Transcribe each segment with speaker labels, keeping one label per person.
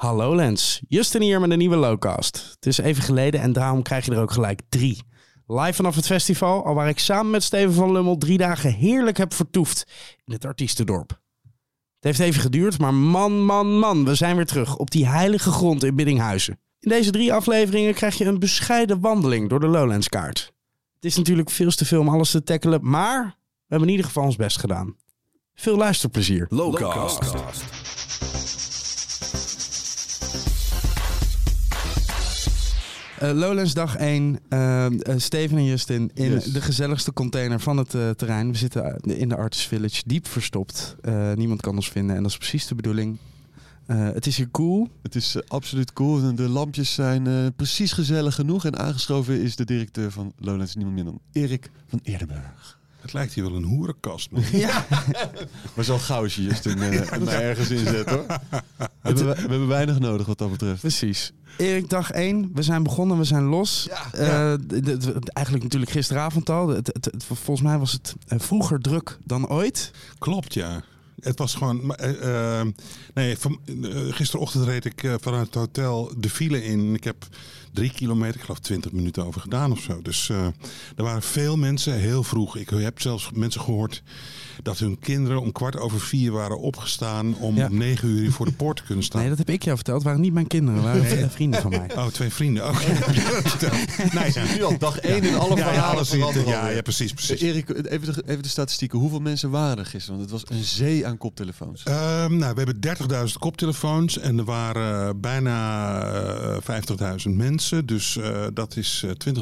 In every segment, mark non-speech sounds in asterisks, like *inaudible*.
Speaker 1: Hallo Lens, Justin hier met een nieuwe Lowcast. Het is even geleden en daarom krijg je er ook gelijk drie. Live vanaf het festival, al waar ik samen met Steven van Lummel drie dagen heerlijk heb vertoefd in het artiestendorp. Het heeft even geduurd, maar man, man, man, we zijn weer terug op die heilige grond in Biddinghuizen. In deze drie afleveringen krijg je een bescheiden wandeling door de Lowlandskaart. Het is natuurlijk veel te veel om alles te tackelen, maar we hebben in ieder geval ons best gedaan. Veel luisterplezier.
Speaker 2: Lowcast.
Speaker 1: Uh, Lowlands dag 1. Uh, uh, Steven en Justin in
Speaker 2: Yes.
Speaker 1: de gezelligste container van het eh, terrein. We zitten in de Artist Village, diep verstopt. Eh, niemand kan ons vinden en dat is precies de bedoeling. Eh, het is hier cool.
Speaker 2: Het is eh, absoluut cool. De lampjes zijn eh, precies gezellig genoeg. En aangeschoven is de directeur van Lowlands niemand minder dan Erik van Eerdenburg.
Speaker 3: Het lijkt hier wel een hoerenkast. man. *laughs*
Speaker 1: Ja. *laughs*
Speaker 2: Maar zal gauw als je Justin eh, mij ergens inzet hoor. *laughs* We hebben, we hebben weinig nodig wat dat betreft.
Speaker 1: Precies. Erik, dag 1. We zijn begonnen, we zijn los.
Speaker 2: Ja,
Speaker 1: Eh, d- eigenlijk natuurlijk gisteravond al. Het, het- het- volgens mij was het eh, vroeger druk dan ooit.
Speaker 3: Klopt, ja. Het was gewoon. maar, eh, nee, van, gisterochtend reed ik eh, vanuit het hotel de file in. Ik heb drie kilometer, ik geloof 20 minuten over gedaan of zo. Dus eh, er waren veel mensen heel vroeg. Ik heb zelfs mensen gehoord dat hun kinderen om kwart over vier waren opgestaan om
Speaker 1: Ja.
Speaker 3: om negen uur hier voor de poort te kunnen staan. *laughs*
Speaker 1: Nee, dat heb ik jou verteld. Het waren niet mijn kinderen, het waren *laughs* vrienden van mij.
Speaker 3: Oh, twee vrienden. Oké. *laughs* nee, ja.
Speaker 2: Nu al dag 1 in alle
Speaker 3: Ja, ja,
Speaker 2: verhalen
Speaker 3: ja, ja, precies, precies.
Speaker 2: Eh, Erik, even de, even de statistieken. Hoeveel mensen waren er gisteren? Want het was een zee aan koptelefoons.
Speaker 3: Ehm, nou, we hebben 30.000 koptelefoons en er waren eh, bijna eh 50.000 mensen. Dus eh, dat is eh 20.000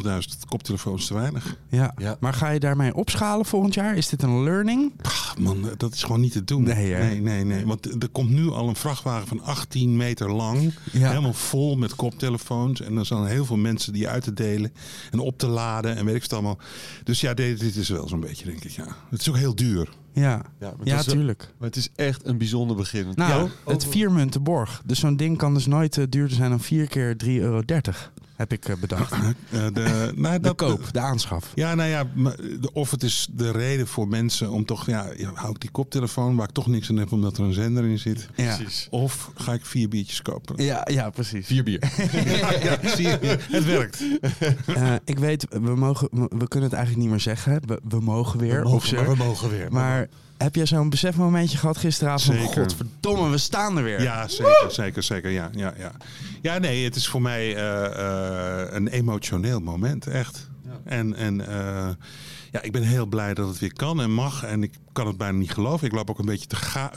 Speaker 3: koptelefoons te weinig.
Speaker 1: Ja.
Speaker 2: Ja.
Speaker 1: Maar ga je daarmee opschalen volgend jaar? Is dit een learning?
Speaker 3: Ach, man, dat is gewoon niet te doen.
Speaker 1: Nee, hè?
Speaker 3: nee, nee, nee. Want er komt nu al een vrachtwagen van 18 meter lang.
Speaker 1: Ja.
Speaker 3: Helemaal vol met koptelefoons. En er zijn heel veel mensen die uit te delen en op te laden en weet ik het allemaal. Dus ja, dit, dit is wel zo'n beetje, denk ik. Ja. Het is ook heel duur.
Speaker 1: Ja,
Speaker 2: Ja, maar het
Speaker 1: ja
Speaker 2: is wel-
Speaker 1: tuurlijk.
Speaker 2: Maar het is echt een bijzonder begin.
Speaker 1: Nou,
Speaker 2: ja,
Speaker 1: het
Speaker 2: over-
Speaker 1: Viermuntenborg. Dus zo'n ding kan dus nooit eh, duurder zijn dan 4 keer 3,30 euro. Heb ik eh, bedacht.
Speaker 3: Eh, de, nou,
Speaker 1: De
Speaker 3: dat,
Speaker 1: koop, de aanschaf.
Speaker 3: Ja, nou ja, of het is de reden voor mensen om toch, ja, hou ik die koptelefoon waar ik toch niks aan heb omdat er een zender in zit.
Speaker 1: Ja.
Speaker 2: Precies.
Speaker 3: Of ga ik vier biertjes kopen?
Speaker 1: Ja, ja, precies.
Speaker 2: Vier bier.
Speaker 3: Ja, *laughs* ja, zie je, het werkt.
Speaker 1: Eh, ik weet, we, mogen, we kunnen het eigenlijk niet meer zeggen. We, we mogen weer.
Speaker 3: We
Speaker 1: of
Speaker 3: mogen,
Speaker 1: zo.
Speaker 3: maar we mogen weer.
Speaker 1: Maar heb jij zo'n besefmomentje gehad gisteravond? van,
Speaker 3: Zeker.
Speaker 1: Godverdomme, we staan er weer.
Speaker 3: Ja, zeker, zeker, zeker. Ja, ja, ja. ja, nee, het is voor mij eh, eh, een emotioneel moment, echt. En, en eh, ja, ik ben heel blij dat het weer kan en mag. En ik kan het bijna niet geloven. Ik loop ook een beetje te ga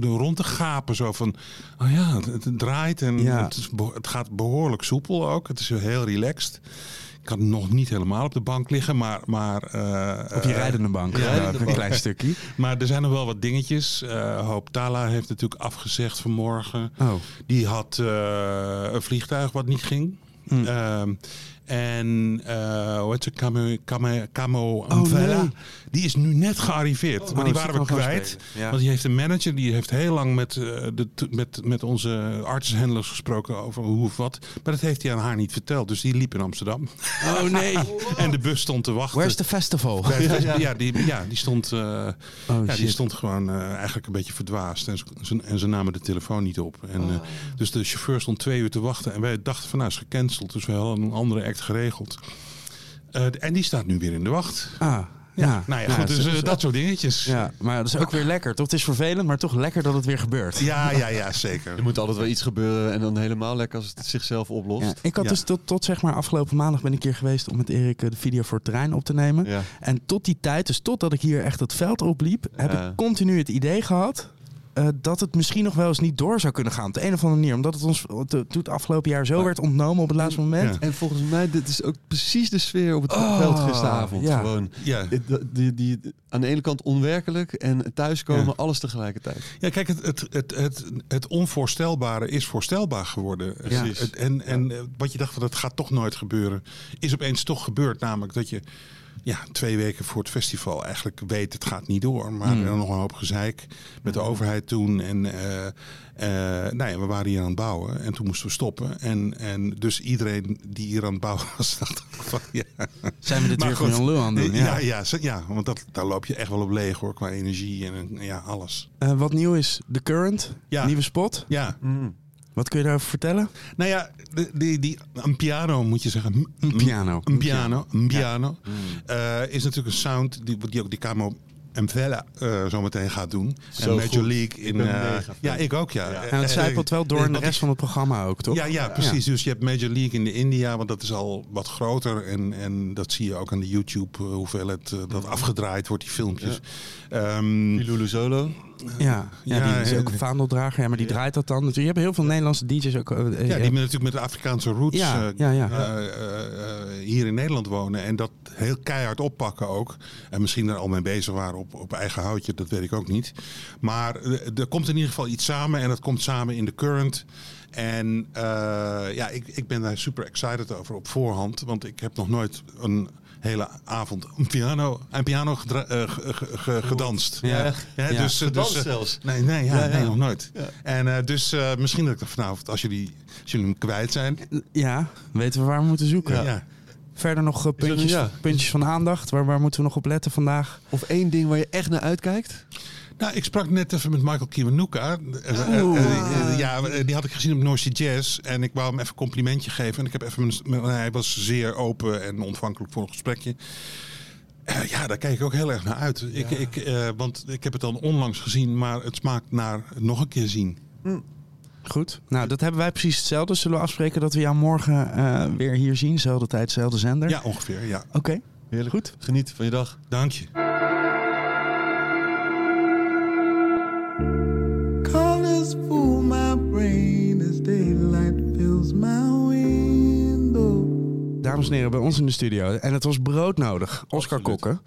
Speaker 3: rond te gapen. Zo van, oh ja, het, het draait en
Speaker 1: Ja.
Speaker 3: het, is beho- het gaat behoorlijk soepel ook. Het is heel relaxed. Ik kan nog niet helemaal op de bank liggen, maar... maar eh,
Speaker 1: Op je rijdende bank.
Speaker 2: Ja, rijdende
Speaker 1: een
Speaker 2: bank.
Speaker 1: klein stukje.
Speaker 3: maar er zijn nog wel wat dingetjes. Eh Hoop Tala heeft natuurlijk afgezegd vanmorgen.
Speaker 1: Oh,
Speaker 3: Die had eh, een vliegtuig wat niet ging.
Speaker 1: Mm.
Speaker 3: En eh hoe heet ze? Camo, Camo, Camo
Speaker 1: Oh, nee.
Speaker 3: Die is nu net gearriveerd. maar die
Speaker 1: Oh,
Speaker 3: waren
Speaker 1: ze
Speaker 3: we kwijt.
Speaker 1: Ja.
Speaker 3: Want die heeft een manager. Die heeft heel lang met, eh, de, met, met onze artshandlers gesproken over hoe of wat. Maar dat heeft hij aan haar niet verteld. Dus die liep in Amsterdam.
Speaker 1: oh nee. *laughs*
Speaker 3: En de bus stond te wachten.
Speaker 1: Where's the festival?
Speaker 3: Bij- *laughs* ja, die, ja, die stond, eh,
Speaker 1: Oh,
Speaker 3: ja, die stond gewoon eigenlijk een beetje verdwaasd. En ze, en ze namen de telefoon niet op. En, dus de chauffeur stond twee uur te wachten. En wij dachten van nou is gecanceld. Dus we hadden een andere geregeld. Eh, en die staat nu weer in de wacht.
Speaker 1: Ah, ja.
Speaker 3: Nou ja, goed, dus eh, dat soort dingetjes. Ja,
Speaker 1: Ja, maar dat is ook weer lekker. Toch? Het is vervelend, maar toch lekker dat het weer gebeurt.
Speaker 3: ja, ja, zeker.
Speaker 2: Er moet altijd wel iets gebeuren en dan helemaal lekker als het zichzelf oplost.
Speaker 1: Ja, ik had
Speaker 3: Ja.
Speaker 1: dus tot, tot zeg maar afgelopen maandag ben ik hier geweest om met Erik eh, de video voor het terrein op te nemen.
Speaker 2: Ja.
Speaker 1: En tot die tijd, dus totdat ik hier echt het veld opliep, heb
Speaker 2: Ja.
Speaker 1: ik continu het idee gehad eh, dat het misschien nog wel eens niet door zou kunnen gaan. Op de een of andere manier. Omdat het ons toen het afgelopen jaar zo
Speaker 2: Maar-
Speaker 1: werd ontnomen op het laatste moment.
Speaker 3: Ja.
Speaker 2: En volgens mij, dit is ook precies de sfeer op het
Speaker 1: Oh,
Speaker 2: veld gisteravond.
Speaker 1: ja.
Speaker 2: Gewoon,
Speaker 3: Ja.
Speaker 2: die, die, die- aan de ene kant onwerkelijk en thuiskomen,
Speaker 3: Ja.
Speaker 2: alles tegelijkertijd.
Speaker 3: Ja, kijk, het, het, het, het, het onvoorstelbare is voorstelbaar geworden. Het- en en eh, wat je dacht, van, dat gaat toch nooit gebeuren, is opeens toch gebeurd. Namelijk dat je ja, twee weken voor het festival eigenlijk weet, het gaat niet door. Maar
Speaker 1: Hmm.
Speaker 3: er was nog een hoop gezeik met de overheid toen. En eh, eh, nou ja, we waren hier aan het bouwen en toen moesten we stoppen. En, en dus iedereen die hier aan het bouwen was, *laughs* dacht van ja.
Speaker 1: Zijn we dit
Speaker 3: Maar
Speaker 1: weer
Speaker 3: goed.
Speaker 1: voor een lul aan het doen?
Speaker 3: Ja,
Speaker 1: Ja.
Speaker 3: ja, zo- ja, want dat, daar loop je echt wel op leeg hoor, qua energie en ja, alles.
Speaker 1: Eh, wat nieuw is, The Current,
Speaker 3: Ja.
Speaker 1: nieuwe spot.
Speaker 3: Ja,
Speaker 1: Wat kun je daarover vertellen?
Speaker 3: Nou ja, die, die, die, een piano moet je zeggen.
Speaker 1: Een piano.
Speaker 3: Een piano. Een piano. Eh, is natuurlijk een sound die, die ook die Camo Mvella uh, zo meteen gaat doen.
Speaker 2: Zo
Speaker 3: en Major
Speaker 2: goed.
Speaker 3: League in.
Speaker 2: Fan.
Speaker 3: ja, ik ook, ja.
Speaker 2: Ja.
Speaker 1: En het zijpelt wel door in de rest van het programma ook, toch?
Speaker 3: Ja, ja, precies. Dus je hebt Major League in de India, want dat is al wat groter. En, en dat zie je ook aan de YouTube, hoeveel het dat afgedraaid wordt, die filmpjes.
Speaker 2: Die Lulu Solo.
Speaker 1: Ja, ja,
Speaker 3: Ja,
Speaker 1: die is ook een vaandeldrager. Ja, maar die draait dat dan. Dus je hebt heel veel Nederlandse DJ's ook. eh,
Speaker 3: ja, die met, natuurlijk met de Afrikaanse roots
Speaker 1: Ja,
Speaker 3: eh,
Speaker 1: ja, ja.
Speaker 3: eh, eh, eh, hier in Nederland wonen. En dat heel keihard oppakken ook. En misschien er al mee bezig waren op, op eigen houtje, dat weet ik ook niet. Maar eh, er komt in ieder geval iets samen. En dat komt samen in de current. En eh, ja, ik, ik ben daar super excited over op voorhand. Want ik heb nog nooit een hele avond een piano, een piano gedra- eh, ge- ge- ge- gedanst.
Speaker 1: Ja.
Speaker 3: Ja,
Speaker 1: Ja.
Speaker 3: dus, eh,
Speaker 2: Gedanst
Speaker 3: dus, eh,
Speaker 2: zelfs.
Speaker 3: Nee, nee, ja,
Speaker 2: Ja, ja.
Speaker 3: nee nog nooit.
Speaker 2: Ja.
Speaker 3: En eh, dus eh, misschien dat ik er vanavond, als jullie, als jullie hem kwijt zijn.
Speaker 1: Ja, weten we waar we moeten zoeken.
Speaker 3: Ja.
Speaker 1: Verder nog puntjes,
Speaker 2: ja.
Speaker 1: puntjes van aandacht. Waar, waar moeten we nog op letten vandaag?
Speaker 2: Of één ding waar je echt naar uitkijkt?
Speaker 3: Nou, ik sprak net even met Michael Kiwanuka. Eh, eh,
Speaker 1: Oeh.
Speaker 3: eh, ja, die had ik gezien op Noisy Jazz. En ik wou hem even een complimentje geven. En ik heb even, met- hij was zeer open en ontvankelijk voor een gesprekje. Eh, ja, daar kijk ik ook heel erg naar uit. Ik, ik, eh, want ik heb het dan onlangs gezien, maar het smaakt naar nog een keer zien.
Speaker 1: Goed. Nou, dat hebben wij precies hetzelfde. Zullen we afspreken dat we jou morgen eh, weer hier zien? Zelfde tijd, zelfde zender?
Speaker 3: Ja, ongeveer, ja.
Speaker 1: Oké.
Speaker 2: Heerlijk.
Speaker 1: Goed.
Speaker 2: Geniet van je dag.
Speaker 3: Dank je.
Speaker 1: Dames en heren, bij ons in de studio. En het was broodnodig. Oscar
Speaker 2: Absoluut.
Speaker 1: Kokken.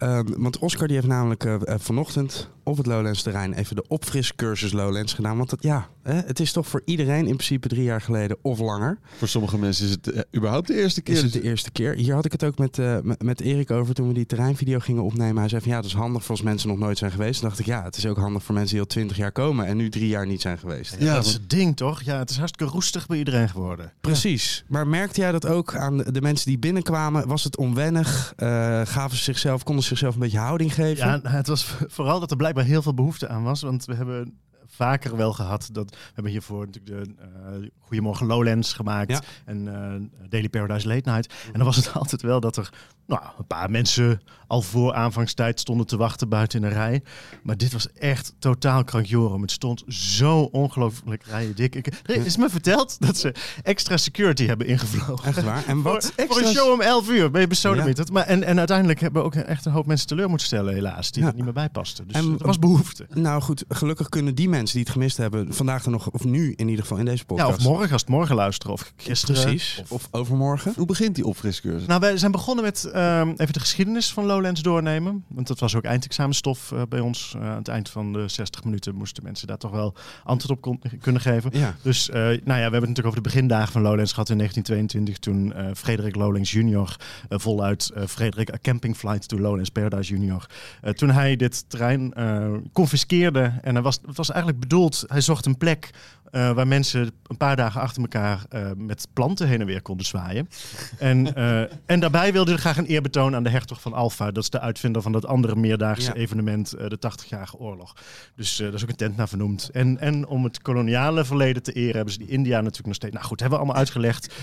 Speaker 1: Ehm, want Oscar die heeft namelijk eh, eh, vanochtend op het Lowlands terrein even de opfriscursus Lowlands gedaan. Want dat, ja, hè, het is toch voor iedereen in principe drie jaar geleden of langer.
Speaker 2: Voor sommige mensen is het eh, überhaupt de eerste keer.
Speaker 1: Is het de eerste keer. Hier had ik het ook met, eh, met, Erik over toen we die terreinvideo gingen opnemen. Hij zei van ja, dat is handig voor als mensen nog nooit zijn geweest. Toen dacht ik ja, het is ook handig voor mensen die al twintig jaar komen en nu drie jaar niet zijn geweest.
Speaker 2: Ja,
Speaker 4: dat is het ding toch? Ja, het is hartstikke roestig bij iedereen geworden.
Speaker 1: Precies. Maar merkte jij dat ook aan de mensen die binnenkwamen? Was het onwennig? Eh, gaven ze zichzelf, konden ze zichzelf een beetje houding geven?
Speaker 4: Ja, het was vooral dat er blijkbaar heel veel behoefte aan was. Want we hebben vaker wel gehad dat we hebben hiervoor natuurlijk de eh Goedemorgen Lowlands gemaakt
Speaker 1: Ja.
Speaker 4: en eh, Daily Paradise Late Night. En dan was het *laughs* altijd wel dat er nou, een paar mensen al voor aanvangstijd stonden te wachten buiten in een rij. Maar dit was echt totaal krankjorum. Het stond zo ongelooflijk rijen dik. Ik, er is me verteld dat ze extra security hebben ingevlogen.
Speaker 1: Echt waar? En wat *laughs*
Speaker 4: Voor, voor
Speaker 1: extra...
Speaker 4: een show om 11 uur ben je besodemieterd.
Speaker 1: Ja.
Speaker 4: Maar en, en uiteindelijk hebben we ook echt een hoop mensen teleur moeten stellen, helaas. Die
Speaker 1: Ja.
Speaker 4: er niet meer bij pasten. Dus
Speaker 1: En-
Speaker 4: er was behoefte.
Speaker 1: Nou goed, gelukkig kunnen die mensen die het gemist hebben vandaag er nog, of nu in ieder geval in deze podcast.
Speaker 4: Ja, of morgen, als het morgen luisteren. Of gisteren.
Speaker 1: Precies.
Speaker 4: Of-
Speaker 1: Of, overmorgen.
Speaker 2: Hoe begint die opfriscursus?
Speaker 4: Nou, wij zijn begonnen met ehm, even de geschiedenis van Lowlands doornemen. Want dat was ook eindexamenstof eh, bij ons. Eh, aan het eind van de 60 minuten moesten mensen daar toch wel antwoord op kon- kunnen geven.
Speaker 1: Ja.
Speaker 4: Dus eh, nou ja, we hebben het natuurlijk over de begindagen van Lowlands gehad in 1922. Toen eh, Frederik Lowlands junior voluit eh, Frederik A Camping Flight to Lowlands Paradise junior. eh, toen hij dit terrein eh confiskeerde. En hij was, het was eigenlijk bedoeld, hij zocht een plek eh, waar mensen een paar dagen achter elkaar eh, met planten heen en weer konden zwaaien. *laughs* En, eh, en daarbij wilde hij graag een eerbetoon aan de hertog van Alfa. Dat is de uitvinder van dat andere meerdaagse
Speaker 1: Ja.
Speaker 4: evenement, de 80-jarige oorlog. Dus daar is ook een tent naar vernoemd. En, en om het koloniale verleden te eren hebben ze die India natuurlijk nog steeds... Nou goed, hebben we allemaal uitgelegd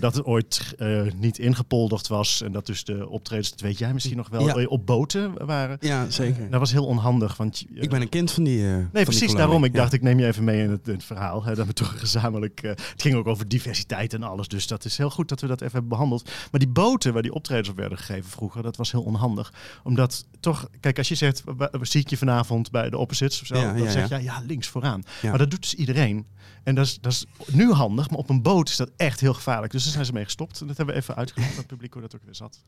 Speaker 4: dat het ooit niet ingepolderd was. En dat dus de optredens, dat weet jij misschien nog wel,
Speaker 1: Ja.
Speaker 4: op boten waren.
Speaker 1: ja, zeker.
Speaker 4: Dat was heel onhandig, want...
Speaker 1: ik ben een kind van die. van
Speaker 4: Nee,
Speaker 1: die
Speaker 4: precies daarom. Ik
Speaker 1: Ja.
Speaker 4: dacht, ik neem je even mee in het, in het verhaal. Hè, dat we toch gezamenlijk... eh, het ging ook over diversiteit en alles. Dus dat is heel goed dat we dat even hebben behandeld. Maar die boten waar die optredens op werden gegeven vroeger... dat was heel onhandig. Omdat toch... Kijk, als je zegt, zie ik je vanavond bij de opposites of zo...
Speaker 1: Ja,
Speaker 4: dan
Speaker 1: ja,
Speaker 4: zeg
Speaker 1: ja.
Speaker 4: je, ja, links vooraan.
Speaker 1: Ja.
Speaker 4: Maar dat doet dus iedereen. En dat is, dat is nu handig, maar op een boot is dat echt heel gevaarlijk. Dus daar zijn ze mee gestopt. En dat hebben we even uitgelegd aan het publiek hoe dat ook weer zat.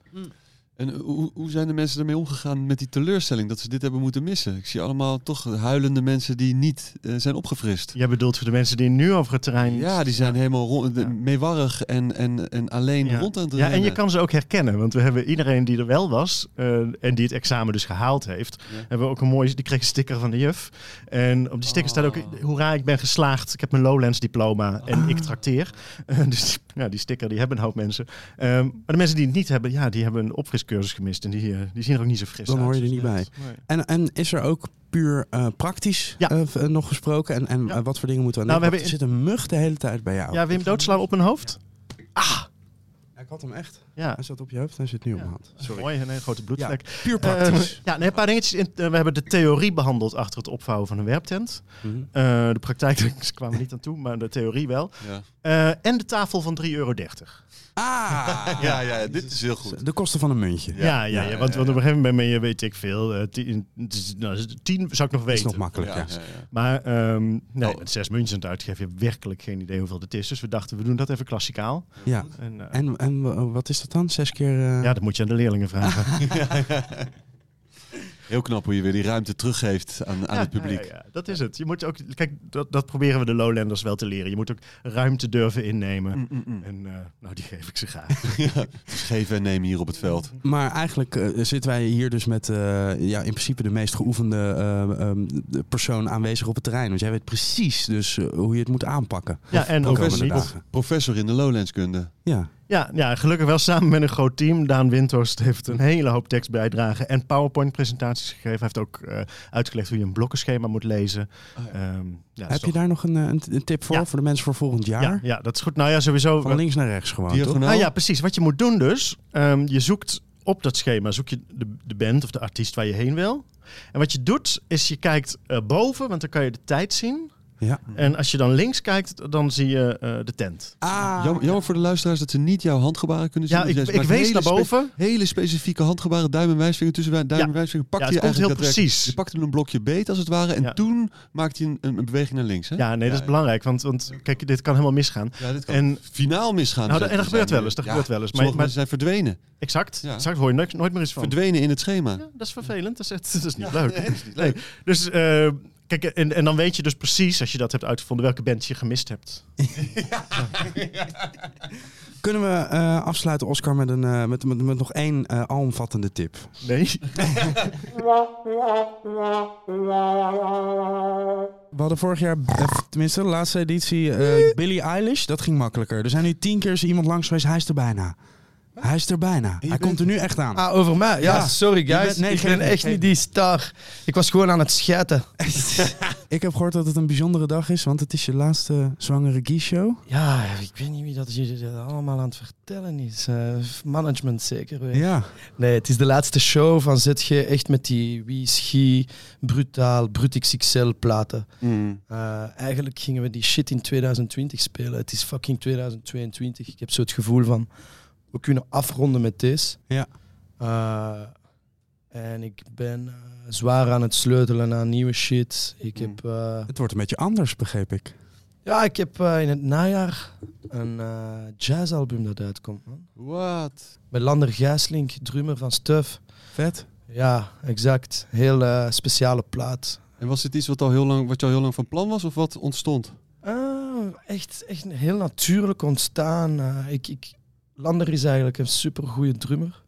Speaker 2: En hoe, hoe zijn de mensen ermee omgegaan met die teleurstelling dat ze dit hebben moeten missen? Ik zie allemaal toch huilende mensen die niet eh, zijn opgefrist.
Speaker 4: Jij bedoelt voor de mensen die nu over het terrein...
Speaker 2: Ja, die zijn helemaal rond,
Speaker 4: Ja.
Speaker 2: meewarrig en, en, en alleen
Speaker 4: Ja.
Speaker 2: rond aan het
Speaker 4: Ja, en je kan ze ook herkennen. Want we hebben iedereen die er wel was eh, en die het examen dus gehaald heeft, hebben we ook een mooie, die kreeg een sticker van de juf. En op die sticker staat ook,
Speaker 2: Oh.
Speaker 4: hoera, ik ben geslaagd, ik heb mijn Lowlands diploma en ik *laughs* trakteer. *laughs* Dus die- ja, die sticker, die hebben een hoop mensen. Ehm, maar de mensen die het niet hebben, ja, die hebben een opfris cursus gemist. En die, eh, die zien er ook niet zo fris
Speaker 1: Dan
Speaker 4: uit.
Speaker 1: hoor je er niet bij.
Speaker 4: nee.
Speaker 1: En, en is er ook puur eh, praktisch
Speaker 4: Ja.
Speaker 1: eh, nog gesproken? En, en
Speaker 4: Ja.
Speaker 1: wat voor dingen moeten we
Speaker 4: Nou,
Speaker 1: aan
Speaker 4: hebben
Speaker 1: Er zit een mug de hele tijd bij jou.
Speaker 4: Ja, Wim, doodslaan op mijn hoofd? Ah!
Speaker 1: Ik had hem echt.
Speaker 4: Ja.
Speaker 1: Hij zat op je hoofd en hij zit nu op
Speaker 4: Ja.
Speaker 1: mijn hand. Sorry.
Speaker 4: Mooi, een hele grote bloedvlek.
Speaker 1: Puur praktisch.
Speaker 4: Eh, *laughs* ja, nee, een paar dingetjes. In, eh, we hebben de theorie behandeld achter het opvouwen van een werptent.
Speaker 1: Mhm.
Speaker 4: Eh, de praktijk kwamen niet aan toe, maar de theorie wel.
Speaker 2: Ja.
Speaker 4: Eh, en de tafel van 3,30 euro.
Speaker 1: Ah! *laughs*
Speaker 2: Ja, ja, dit is heel goed.
Speaker 1: De kosten van een muntje.
Speaker 4: Ja, ja, ja,
Speaker 2: ja,
Speaker 4: want,
Speaker 2: ja,
Speaker 4: want op een gegeven moment ben je, weet ik veel, eh, tien, het is- nou, tien zou ik nog
Speaker 1: Dat is
Speaker 4: weten.
Speaker 1: nog makkelijk, ja.
Speaker 2: Ja, ja, ja.
Speaker 4: Maar ehm, nee,
Speaker 2: Oh.
Speaker 4: met zes muntjes aan het uitgeven, je hebt werkelijk geen idee hoeveel het is. Dus we dachten, we doen dat even klassikaal.
Speaker 1: Ja.
Speaker 4: En,
Speaker 1: En, en wat is dat dan? Zes keer... eh,
Speaker 4: ja, dat moet je aan de leerlingen vragen. *laughs*
Speaker 2: Heel knap hoe je weer die ruimte teruggeeft aan, aan
Speaker 4: Ja,
Speaker 2: het publiek.
Speaker 4: Ja, ja, dat is het. Je moet ook, kijk, dat, dat proberen we de Lowlanders wel te leren. Je moet ook ruimte durven innemen.
Speaker 2: Mm, mm, mm.
Speaker 4: En eh, nou, die geef ik ze graag. *laughs*
Speaker 2: Ja, dus geven en nemen hier op het veld.
Speaker 1: Maar eigenlijk eh, zitten wij hier dus met eh, ja, in principe de meest geoefende eh, ehm, persoon aanwezig op het terrein. Want jij weet precies dus hoe je het moet aanpakken.
Speaker 4: Ja, en
Speaker 1: dagen.
Speaker 2: Professor in de Lowlandskunde.
Speaker 1: Ja.
Speaker 4: Ja, ja, gelukkig wel samen met een groot team. Daan Windhorst heeft een hele hoop tekst bijdragen en PowerPoint-presentaties gegeven. Hij heeft ook eh, uitgelegd hoe je een blokkenschema moet lezen.
Speaker 2: Oh ja.
Speaker 4: Ehm, ja,
Speaker 1: Heb je daar nog een, eh, een, tip voor,
Speaker 4: Ja.
Speaker 1: voor de mensen voor volgend jaar?
Speaker 4: ja, ja, dat is goed. Nou ja, sowieso.
Speaker 1: Van links naar rechts gewoon, toch?
Speaker 4: Nou ja, precies. Wat je moet doen dus, ehm, je zoekt op dat schema, zoek je de, de band of de artiest waar je heen wil. En wat je doet, is je kijkt eh, boven, want dan kan je de tijd zien.
Speaker 1: Ja.
Speaker 4: En als je dan links kijkt, dan zie je eh, de tent.
Speaker 1: Ah.
Speaker 2: Jammer, jammer voor de luisteraars dat ze niet jouw handgebaren kunnen zien.
Speaker 4: Ja, ik, ik
Speaker 2: maakt
Speaker 4: wees
Speaker 2: hele
Speaker 4: naar
Speaker 2: spe-
Speaker 4: boven.
Speaker 2: hele specifieke handgebaren, duim en wijsvinger tussen duim
Speaker 4: Ja.
Speaker 2: en wijsvinger. Pakte
Speaker 4: Ja, het
Speaker 2: je
Speaker 4: komt heel
Speaker 2: eigenlijk daadwerkelijk-
Speaker 4: precies.
Speaker 2: Je pakte hem een blokje beet als het ware en
Speaker 4: Ja.
Speaker 2: toen maakte je een, een, beweging naar links. Hè?
Speaker 4: Ja, nee, dat is
Speaker 2: Ja.
Speaker 4: belangrijk. Want, want kijk, dit kan helemaal misgaan.
Speaker 2: Ja, dit kan
Speaker 4: En-
Speaker 2: finaal misgaan.
Speaker 4: Nou, en dat gebeurt wel eens, dat
Speaker 2: Ja,
Speaker 4: gebeurt wel eens. Maar- maar-
Speaker 2: mensen zijn verdwenen.
Speaker 4: Exact.
Speaker 2: Ja.
Speaker 4: Exact. Hoor je nooit, nooit meer eens van.
Speaker 2: Verdwenen in het schema.
Speaker 4: Ja, dat is vervelend. Dat is, echt- *laughs* dat is niet leuk. *laughs*
Speaker 2: Nee, dat is niet leuk.
Speaker 4: Nee. Dus eh, kijk, en, en dan weet je dus precies, als je dat hebt uitgevonden, welke band je gemist hebt. *laughs*
Speaker 1: Kunnen we eh, afsluiten, Oscar, met, een, eh, met, met, met nog één eh, alomvattende tip?
Speaker 4: Nee. *laughs*
Speaker 1: We hadden vorig jaar, tenminste de laatste editie, eh Billie Eilish. Dat ging makkelijker. Er zijn nu tien keer is er iemand langs geweest. Hij is er bijna. Hij is er bijna. Hij
Speaker 2: bent-
Speaker 1: komt er nu echt aan.
Speaker 5: Ah, over mij? Ja,
Speaker 1: Ja.
Speaker 5: sorry guys.
Speaker 1: bent- nee,
Speaker 5: ik
Speaker 1: geen-
Speaker 5: ben echt
Speaker 1: geen-
Speaker 5: niet die star. Ik was gewoon aan het schijten. *laughs*
Speaker 1: Ik heb gehoord dat het een bijzondere dag is, want het is je laatste zwangere Guy-show.
Speaker 5: Ja, ik weet niet wie dat jullie dat allemaal aan het vertellen is. Eh, management zeker. weer.
Speaker 1: Ja.
Speaker 5: Nee, het is de laatste show van ZG. Echt met die Wie Ski, Brutaal, Brutix XL platen.
Speaker 2: Mm.
Speaker 5: Eh, eigenlijk gingen we die shit in 2020 spelen. Het is fucking 2022. Ik heb zo het gevoel van, we kunnen afronden met deze.
Speaker 1: Ja.
Speaker 5: Eh, en ik ben eh, zwaar aan het sleutelen aan nieuwe shit. Ik
Speaker 2: Mm.
Speaker 5: heb... eh,
Speaker 1: Het wordt een beetje anders, begreep ik.
Speaker 5: Ja, ik heb eh, in het najaar een eh, jazzalbum dat uitkomt. Man.
Speaker 2: Wat?
Speaker 5: Met Lander Gijslink, drummer van Stuff.
Speaker 1: Vet.
Speaker 5: Ja, exact. Heel eh, speciale plaat.
Speaker 2: En was dit iets wat, al heel lang, wat je al heel lang van plan was of wat ontstond?
Speaker 5: Echt, echt heel natuurlijk ontstaan. Eh, ik, ik, Lander is eigenlijk een supergoeie drummer.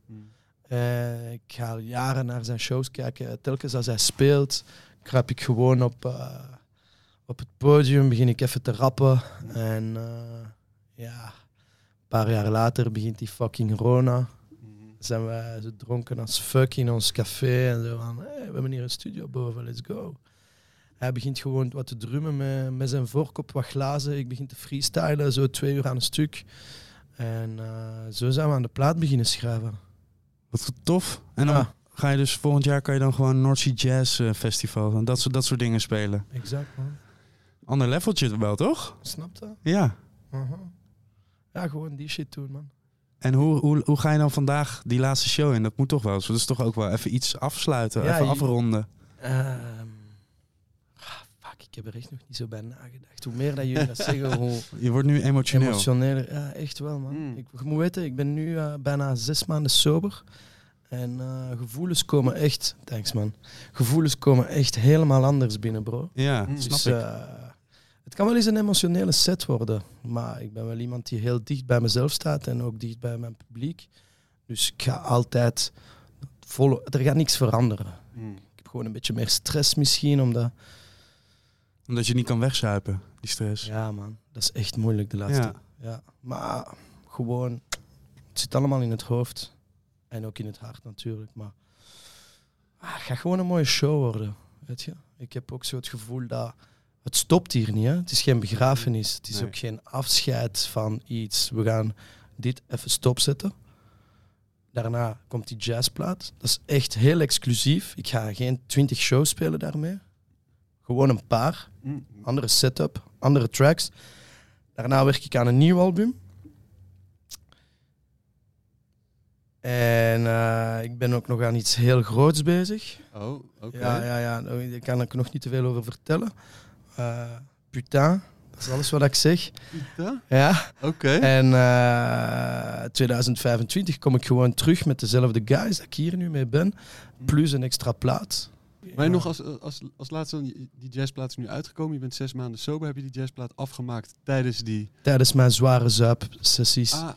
Speaker 5: Eh, ik ga al jaren naar zijn shows kijken. Telkens als hij speelt, kruip ik gewoon op, eh, op het podium, begin ik even te rappen. En eh, ja, een paar jaar later begint die fucking Rona. Zijn we zo dronken als fuck in ons café en zo van, hey, we hebben hier een studio boven, let's go. Hij begint gewoon wat te drummen met, met zijn vork op wat glazen. Ik begin te freestylen, zo twee uur aan een stuk. En eh, zo zijn we aan de plaat beginnen schrijven.
Speaker 1: Wat tof. En dan ga je dus volgend jaar kan je dan gewoon North Sea Jazz eh, Festival en dat soort, dat soort dingen spelen.
Speaker 5: Exact, man.
Speaker 1: Ander leveltje wel, toch?
Speaker 5: Snap dat?
Speaker 1: Ja.
Speaker 5: Ja, gewoon die shit doen, man.
Speaker 1: En hoe, hoe, hoe ga je dan vandaag die laatste show in? Dat moet toch wel. eens. Dat is toch ook wel even iets afsluiten,
Speaker 5: Ja,
Speaker 1: even
Speaker 5: je-
Speaker 1: afronden.
Speaker 5: Ehm, fuck, ik heb er echt nog niet zo bij nagedacht. Hoe meer dat jullie dat zeggen, *laughs* hoe
Speaker 1: Je wordt nu emotioneel.
Speaker 5: emotioneler. Ja, echt wel, man.
Speaker 2: Mm.
Speaker 5: Ik, je moet weten, ik ben nu eh, bijna zes maanden sober. En eh, gevoelens komen echt... Thanks, man. Gevoelens komen echt helemaal anders binnen, bro.
Speaker 1: Ja,
Speaker 2: Mm.
Speaker 1: snap
Speaker 5: Dus,
Speaker 1: ik.
Speaker 5: eh, het kan wel eens een emotionele set worden. Maar ik ben wel iemand die heel dicht bij mezelf staat en ook dicht bij mijn publiek. Dus ik ga altijd... Vol, er gaat niks veranderen.
Speaker 2: Mm.
Speaker 5: Ik heb gewoon een beetje meer stress misschien, omdat...
Speaker 1: Omdat je niet kan wegzuipen, die stress.
Speaker 5: Ja, man. Dat is echt moeilijk de laatste.
Speaker 1: Ja.
Speaker 5: Ja. Maar gewoon... Het zit allemaal in het hoofd. En ook in het hart natuurlijk. Maar ah, het gaat gewoon een mooie show worden. Weet je? Ik heb ook zo het gevoel dat het stopt hier niet. Hè? Het is geen begrafenis. Het is
Speaker 1: Nee.
Speaker 5: ook geen afscheid van iets. We gaan dit even stopzetten. Daarna komt die jazzplaat. Dat is echt heel exclusief. Ik ga geen twintig shows spelen daarmee. Gewoon een paar.
Speaker 2: Mm.
Speaker 5: Andere setup, andere tracks. Daarna werk ik aan een nieuw album. En eh, ik ben ook nog aan iets heel groots bezig.
Speaker 2: Oh, oké.
Speaker 5: Ja, ja, ja. Daar kan ik nog niet te veel over vertellen. Eh putain, dat is alles wat ik zeg.
Speaker 2: Ja?
Speaker 5: Ja.
Speaker 2: Oké.
Speaker 5: En eh 2025 kom ik gewoon terug met dezelfde guys dat ik hier nu mee ben. Plus een extra plaat.
Speaker 2: Maar nog als, als, als laatste, die jazzplaat is nu uitgekomen. Je bent zes maanden sober. Heb je die jazzplaat afgemaakt tijdens die...
Speaker 5: Tijdens mijn zware zuip-sessies.
Speaker 2: Ah,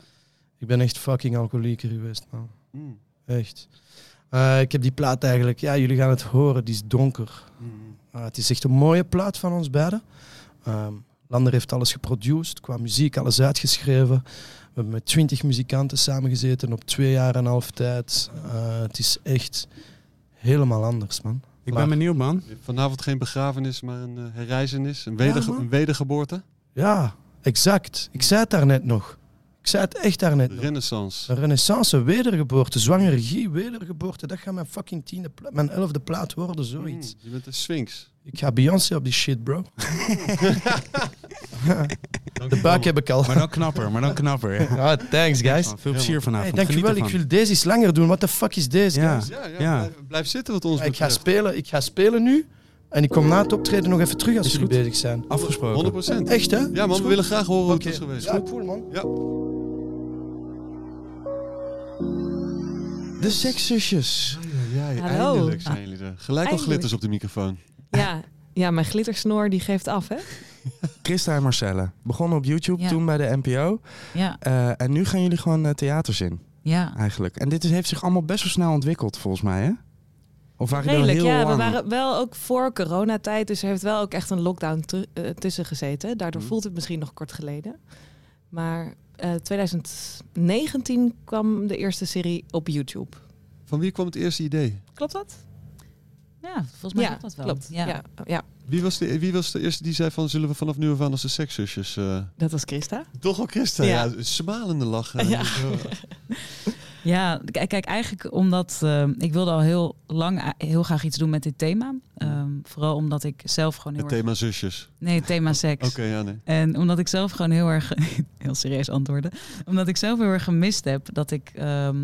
Speaker 5: Ik ben echt fucking alcoholieker geweest, man.
Speaker 2: mm,
Speaker 5: Echt. Eh, ik heb die plaat eigenlijk, ja, jullie gaan het horen, die is donker.
Speaker 2: mm.
Speaker 5: Uh, het is echt een mooie plaat van ons beiden. Ehm, Lander heeft alles geproduceerd, qua muziek alles uitgeschreven. We hebben met twintig muzikanten samengezeten op twee jaar en een half tijd. Uh, het is echt helemaal anders, man.
Speaker 1: Ik ben benieuwd, man.
Speaker 2: Vanavond geen begrafenis, maar een eh, herrijzenis. Een, wederge-
Speaker 5: man.
Speaker 2: een wedergeboorte.
Speaker 5: Ja, exact. Ik zei het daarnet nog. Ik zei het echt daarnet nog.
Speaker 2: Renaissance.
Speaker 5: Een renaissance, wedergeboorte, zwangeregie, wedergeboorte. Dat gaat mijn fucking tiende, mijn elfde plaat worden, zoiets.
Speaker 2: Mm, je bent een sphinx.
Speaker 5: Ik ga Beyoncé op die shit, bro. *laughs* De buik heb ik al.
Speaker 1: Maar dan knapper, maar dan knapper. Ja.
Speaker 5: Ah, thanks, guys.
Speaker 1: Veel plezier
Speaker 5: Hey,
Speaker 1: vanavond.
Speaker 5: dankjewel.
Speaker 1: Geniet
Speaker 5: Ik wil deze iets langer doen. What the fuck is deze,
Speaker 1: Ja.
Speaker 5: guys?
Speaker 2: Ja, ja,
Speaker 1: Ja.
Speaker 2: Blijf, blijf zitten wat ons
Speaker 5: Ja, ik, ga spelen, ik ga spelen nu. En ik kom na het optreden nog even terug als
Speaker 1: Is
Speaker 5: jullie
Speaker 1: goed.
Speaker 5: bezig zijn.
Speaker 1: Afgesproken.
Speaker 2: 100%.
Speaker 5: Echt, hè?
Speaker 2: Ja man, we willen graag horen hoe
Speaker 5: Oké.
Speaker 2: het is geweest.
Speaker 5: Ja, cool, man.
Speaker 1: De sekszusjes.
Speaker 2: Ja, ja,
Speaker 6: Hallo.
Speaker 2: eindelijk zijn jullie er. Gelijk al glitters op de microfoon.
Speaker 6: Ja, ja, mijn glittersnoor die geeft af, hè?
Speaker 1: Christa en Marcelle. Begonnen op YouTube,
Speaker 7: Ja.
Speaker 1: toen bij de NPO.
Speaker 7: Ja,
Speaker 1: Eh, en nu gaan jullie gewoon eh, theaters in,
Speaker 7: ja.
Speaker 1: eigenlijk. En dit is, heeft zich allemaal best wel snel ontwikkeld, volgens mij, hè? Of waren jullie
Speaker 6: Redelijk,
Speaker 1: heel
Speaker 6: ja. We waren wel ook voor coronatijd, dus er heeft wel ook echt een lockdown eh, tussen gezeten. Daardoor
Speaker 2: Mhm.
Speaker 6: voelt het misschien nog kort geleden. Maar eh 2019 kwam de eerste serie op YouTube.
Speaker 2: Van wie kwam het eerste idee?
Speaker 6: Klopt dat?
Speaker 7: Ja, volgens mij
Speaker 6: ja,
Speaker 7: klopt dat wel.
Speaker 6: klopt. Ja. Ja,
Speaker 2: Wie was, de, wie was de eerste die zei van zullen we vanaf nu af aan als de sekszusjes... eh
Speaker 6: dat was Christa.
Speaker 2: Toch wel Christa, ja.
Speaker 6: Ja.
Speaker 2: smalende lachen.
Speaker 6: Ja. *laughs*
Speaker 7: Ja, kijk, kijk eigenlijk omdat eh, ik wilde al heel lang a- heel graag iets doen met dit thema. Ehm, vooral omdat ik zelf gewoon heel
Speaker 2: Het
Speaker 7: erg...
Speaker 2: thema zusjes.
Speaker 7: Nee, het thema seks. *laughs*
Speaker 2: Oké, ja nee.
Speaker 7: En omdat ik zelf gewoon heel erg, *laughs* heel serieus antwoorden, omdat ik zelf heel erg gemist heb dat ik, ehm,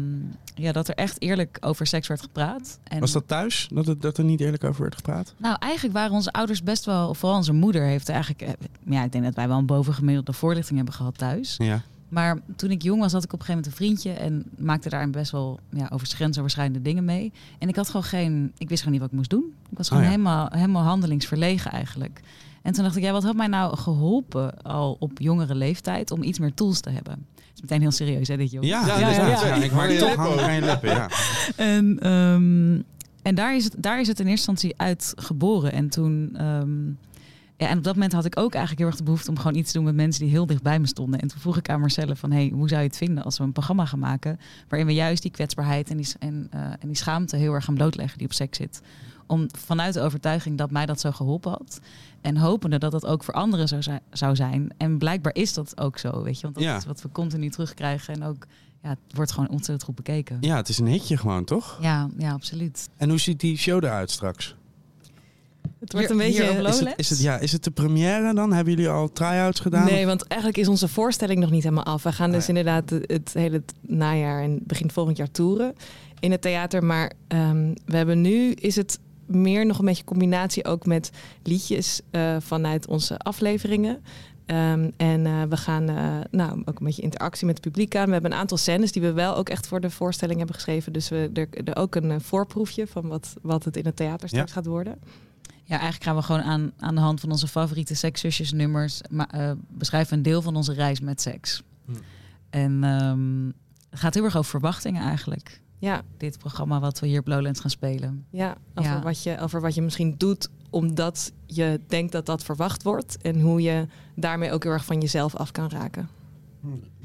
Speaker 7: ja, dat er echt eerlijk over seks werd gepraat. En,
Speaker 1: Was dat thuis, dat, het, dat er niet eerlijk over werd gepraat?
Speaker 7: Nou, eigenlijk waren onze ouders best wel, vooral onze moeder heeft eigenlijk, eh, ja, ik denk dat wij wel een bovengemiddelde voorlichting hebben gehad thuis.
Speaker 1: Ja.
Speaker 7: Maar toen ik jong was, had ik op een gegeven moment een vriendje en maakte daar best wel ja, over grensoverschrijdende dingen mee. En ik had gewoon geen, ik wist gewoon niet wat ik moest doen. Ik was gewoon
Speaker 1: Oh ja.
Speaker 7: helemaal, helemaal handelingsverlegen eigenlijk. En toen dacht ik, ja, wat had mij nou geholpen al op jongere leeftijd om iets meer tools te hebben? Dat is meteen heel serieus, hè, dit jongen.
Speaker 1: Ja,
Speaker 2: Ja, ja,
Speaker 1: Ja,
Speaker 2: ja.
Speaker 1: Ik maak toch aan je lippen, ja. *laughs*
Speaker 7: En, ehm, en daar, is het, daar is het in eerste instantie uit geboren. En toen. ehm, ja, en op dat moment had ik ook eigenlijk heel erg de behoefte om gewoon iets te doen met mensen die heel dicht bij me stonden. En toen vroeg ik aan Marcelle van, hey, hoe zou je het vinden als we een programma gaan maken waarin we juist die kwetsbaarheid en die, en, eh, en die schaamte heel erg gaan blootleggen die op seks zit. Om vanuit de overtuiging dat mij dat zo geholpen had. En hopende dat dat ook voor anderen zo zou zijn. En blijkbaar is dat ook zo, weet je. Want dat
Speaker 1: Ja.
Speaker 7: is wat we continu terugkrijgen. En ook, ja, het wordt gewoon ontzettend goed bekeken.
Speaker 1: Ja, het is een hitje gewoon, toch?
Speaker 7: Ja, ja, absoluut.
Speaker 1: En hoe ziet die show eruit straks?
Speaker 6: Het wordt
Speaker 7: Hier-
Speaker 6: een beetje...
Speaker 7: hier
Speaker 1: Is het, is, het, ja, is het de première dan? Hebben jullie al try-outs gedaan?
Speaker 6: Nee, want eigenlijk is onze voorstelling nog niet helemaal af. We gaan dus
Speaker 1: Ah, ja.
Speaker 6: inderdaad het, het hele najaar en begin volgend jaar toeren in het theater. Maar ehm, we hebben nu is het meer nog een beetje combinatie ook met liedjes eh, vanuit onze afleveringen. Ehm, en eh, we gaan eh, nou, ook een beetje interactie met het publiek aan. We hebben een aantal scènes die we wel ook echt voor de voorstelling hebben geschreven. Dus we er, er ook een voorproefje van wat, wat het in het theater straks gaat worden.
Speaker 7: Ja, eigenlijk gaan we gewoon aan, aan de hand van onze favoriete sekszusjesnummers... Maar, eh, beschrijven een deel van onze reis met seks.
Speaker 1: Hm.
Speaker 7: En ehm, het gaat heel erg over verwachtingen eigenlijk.
Speaker 6: Ja,
Speaker 7: Dit programma wat we hier op Lowlands gaan spelen.
Speaker 6: Ja, over,
Speaker 7: Ja.
Speaker 6: Wat je, over wat je misschien doet omdat je denkt dat dat verwacht wordt. En hoe je daarmee ook heel erg van jezelf af kan raken.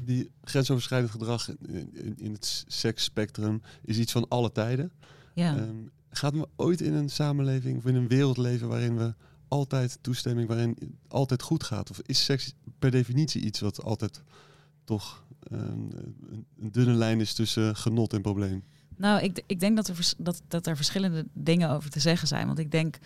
Speaker 2: die grensoverschrijdend gedrag in, in, in het seksspectrum is iets van alle tijden.
Speaker 7: Ja.
Speaker 2: Ehm, gaat we ooit in een samenleving of in een wereld leven waarin we altijd toestemming, waarin altijd goed gaat? Of is seks per definitie iets wat altijd toch ehm, een, dunne lijn is tussen genot en probleem?
Speaker 7: Nou, ik, ik denk dat er, dat, dat er verschillende dingen over te zeggen zijn. Want ik denk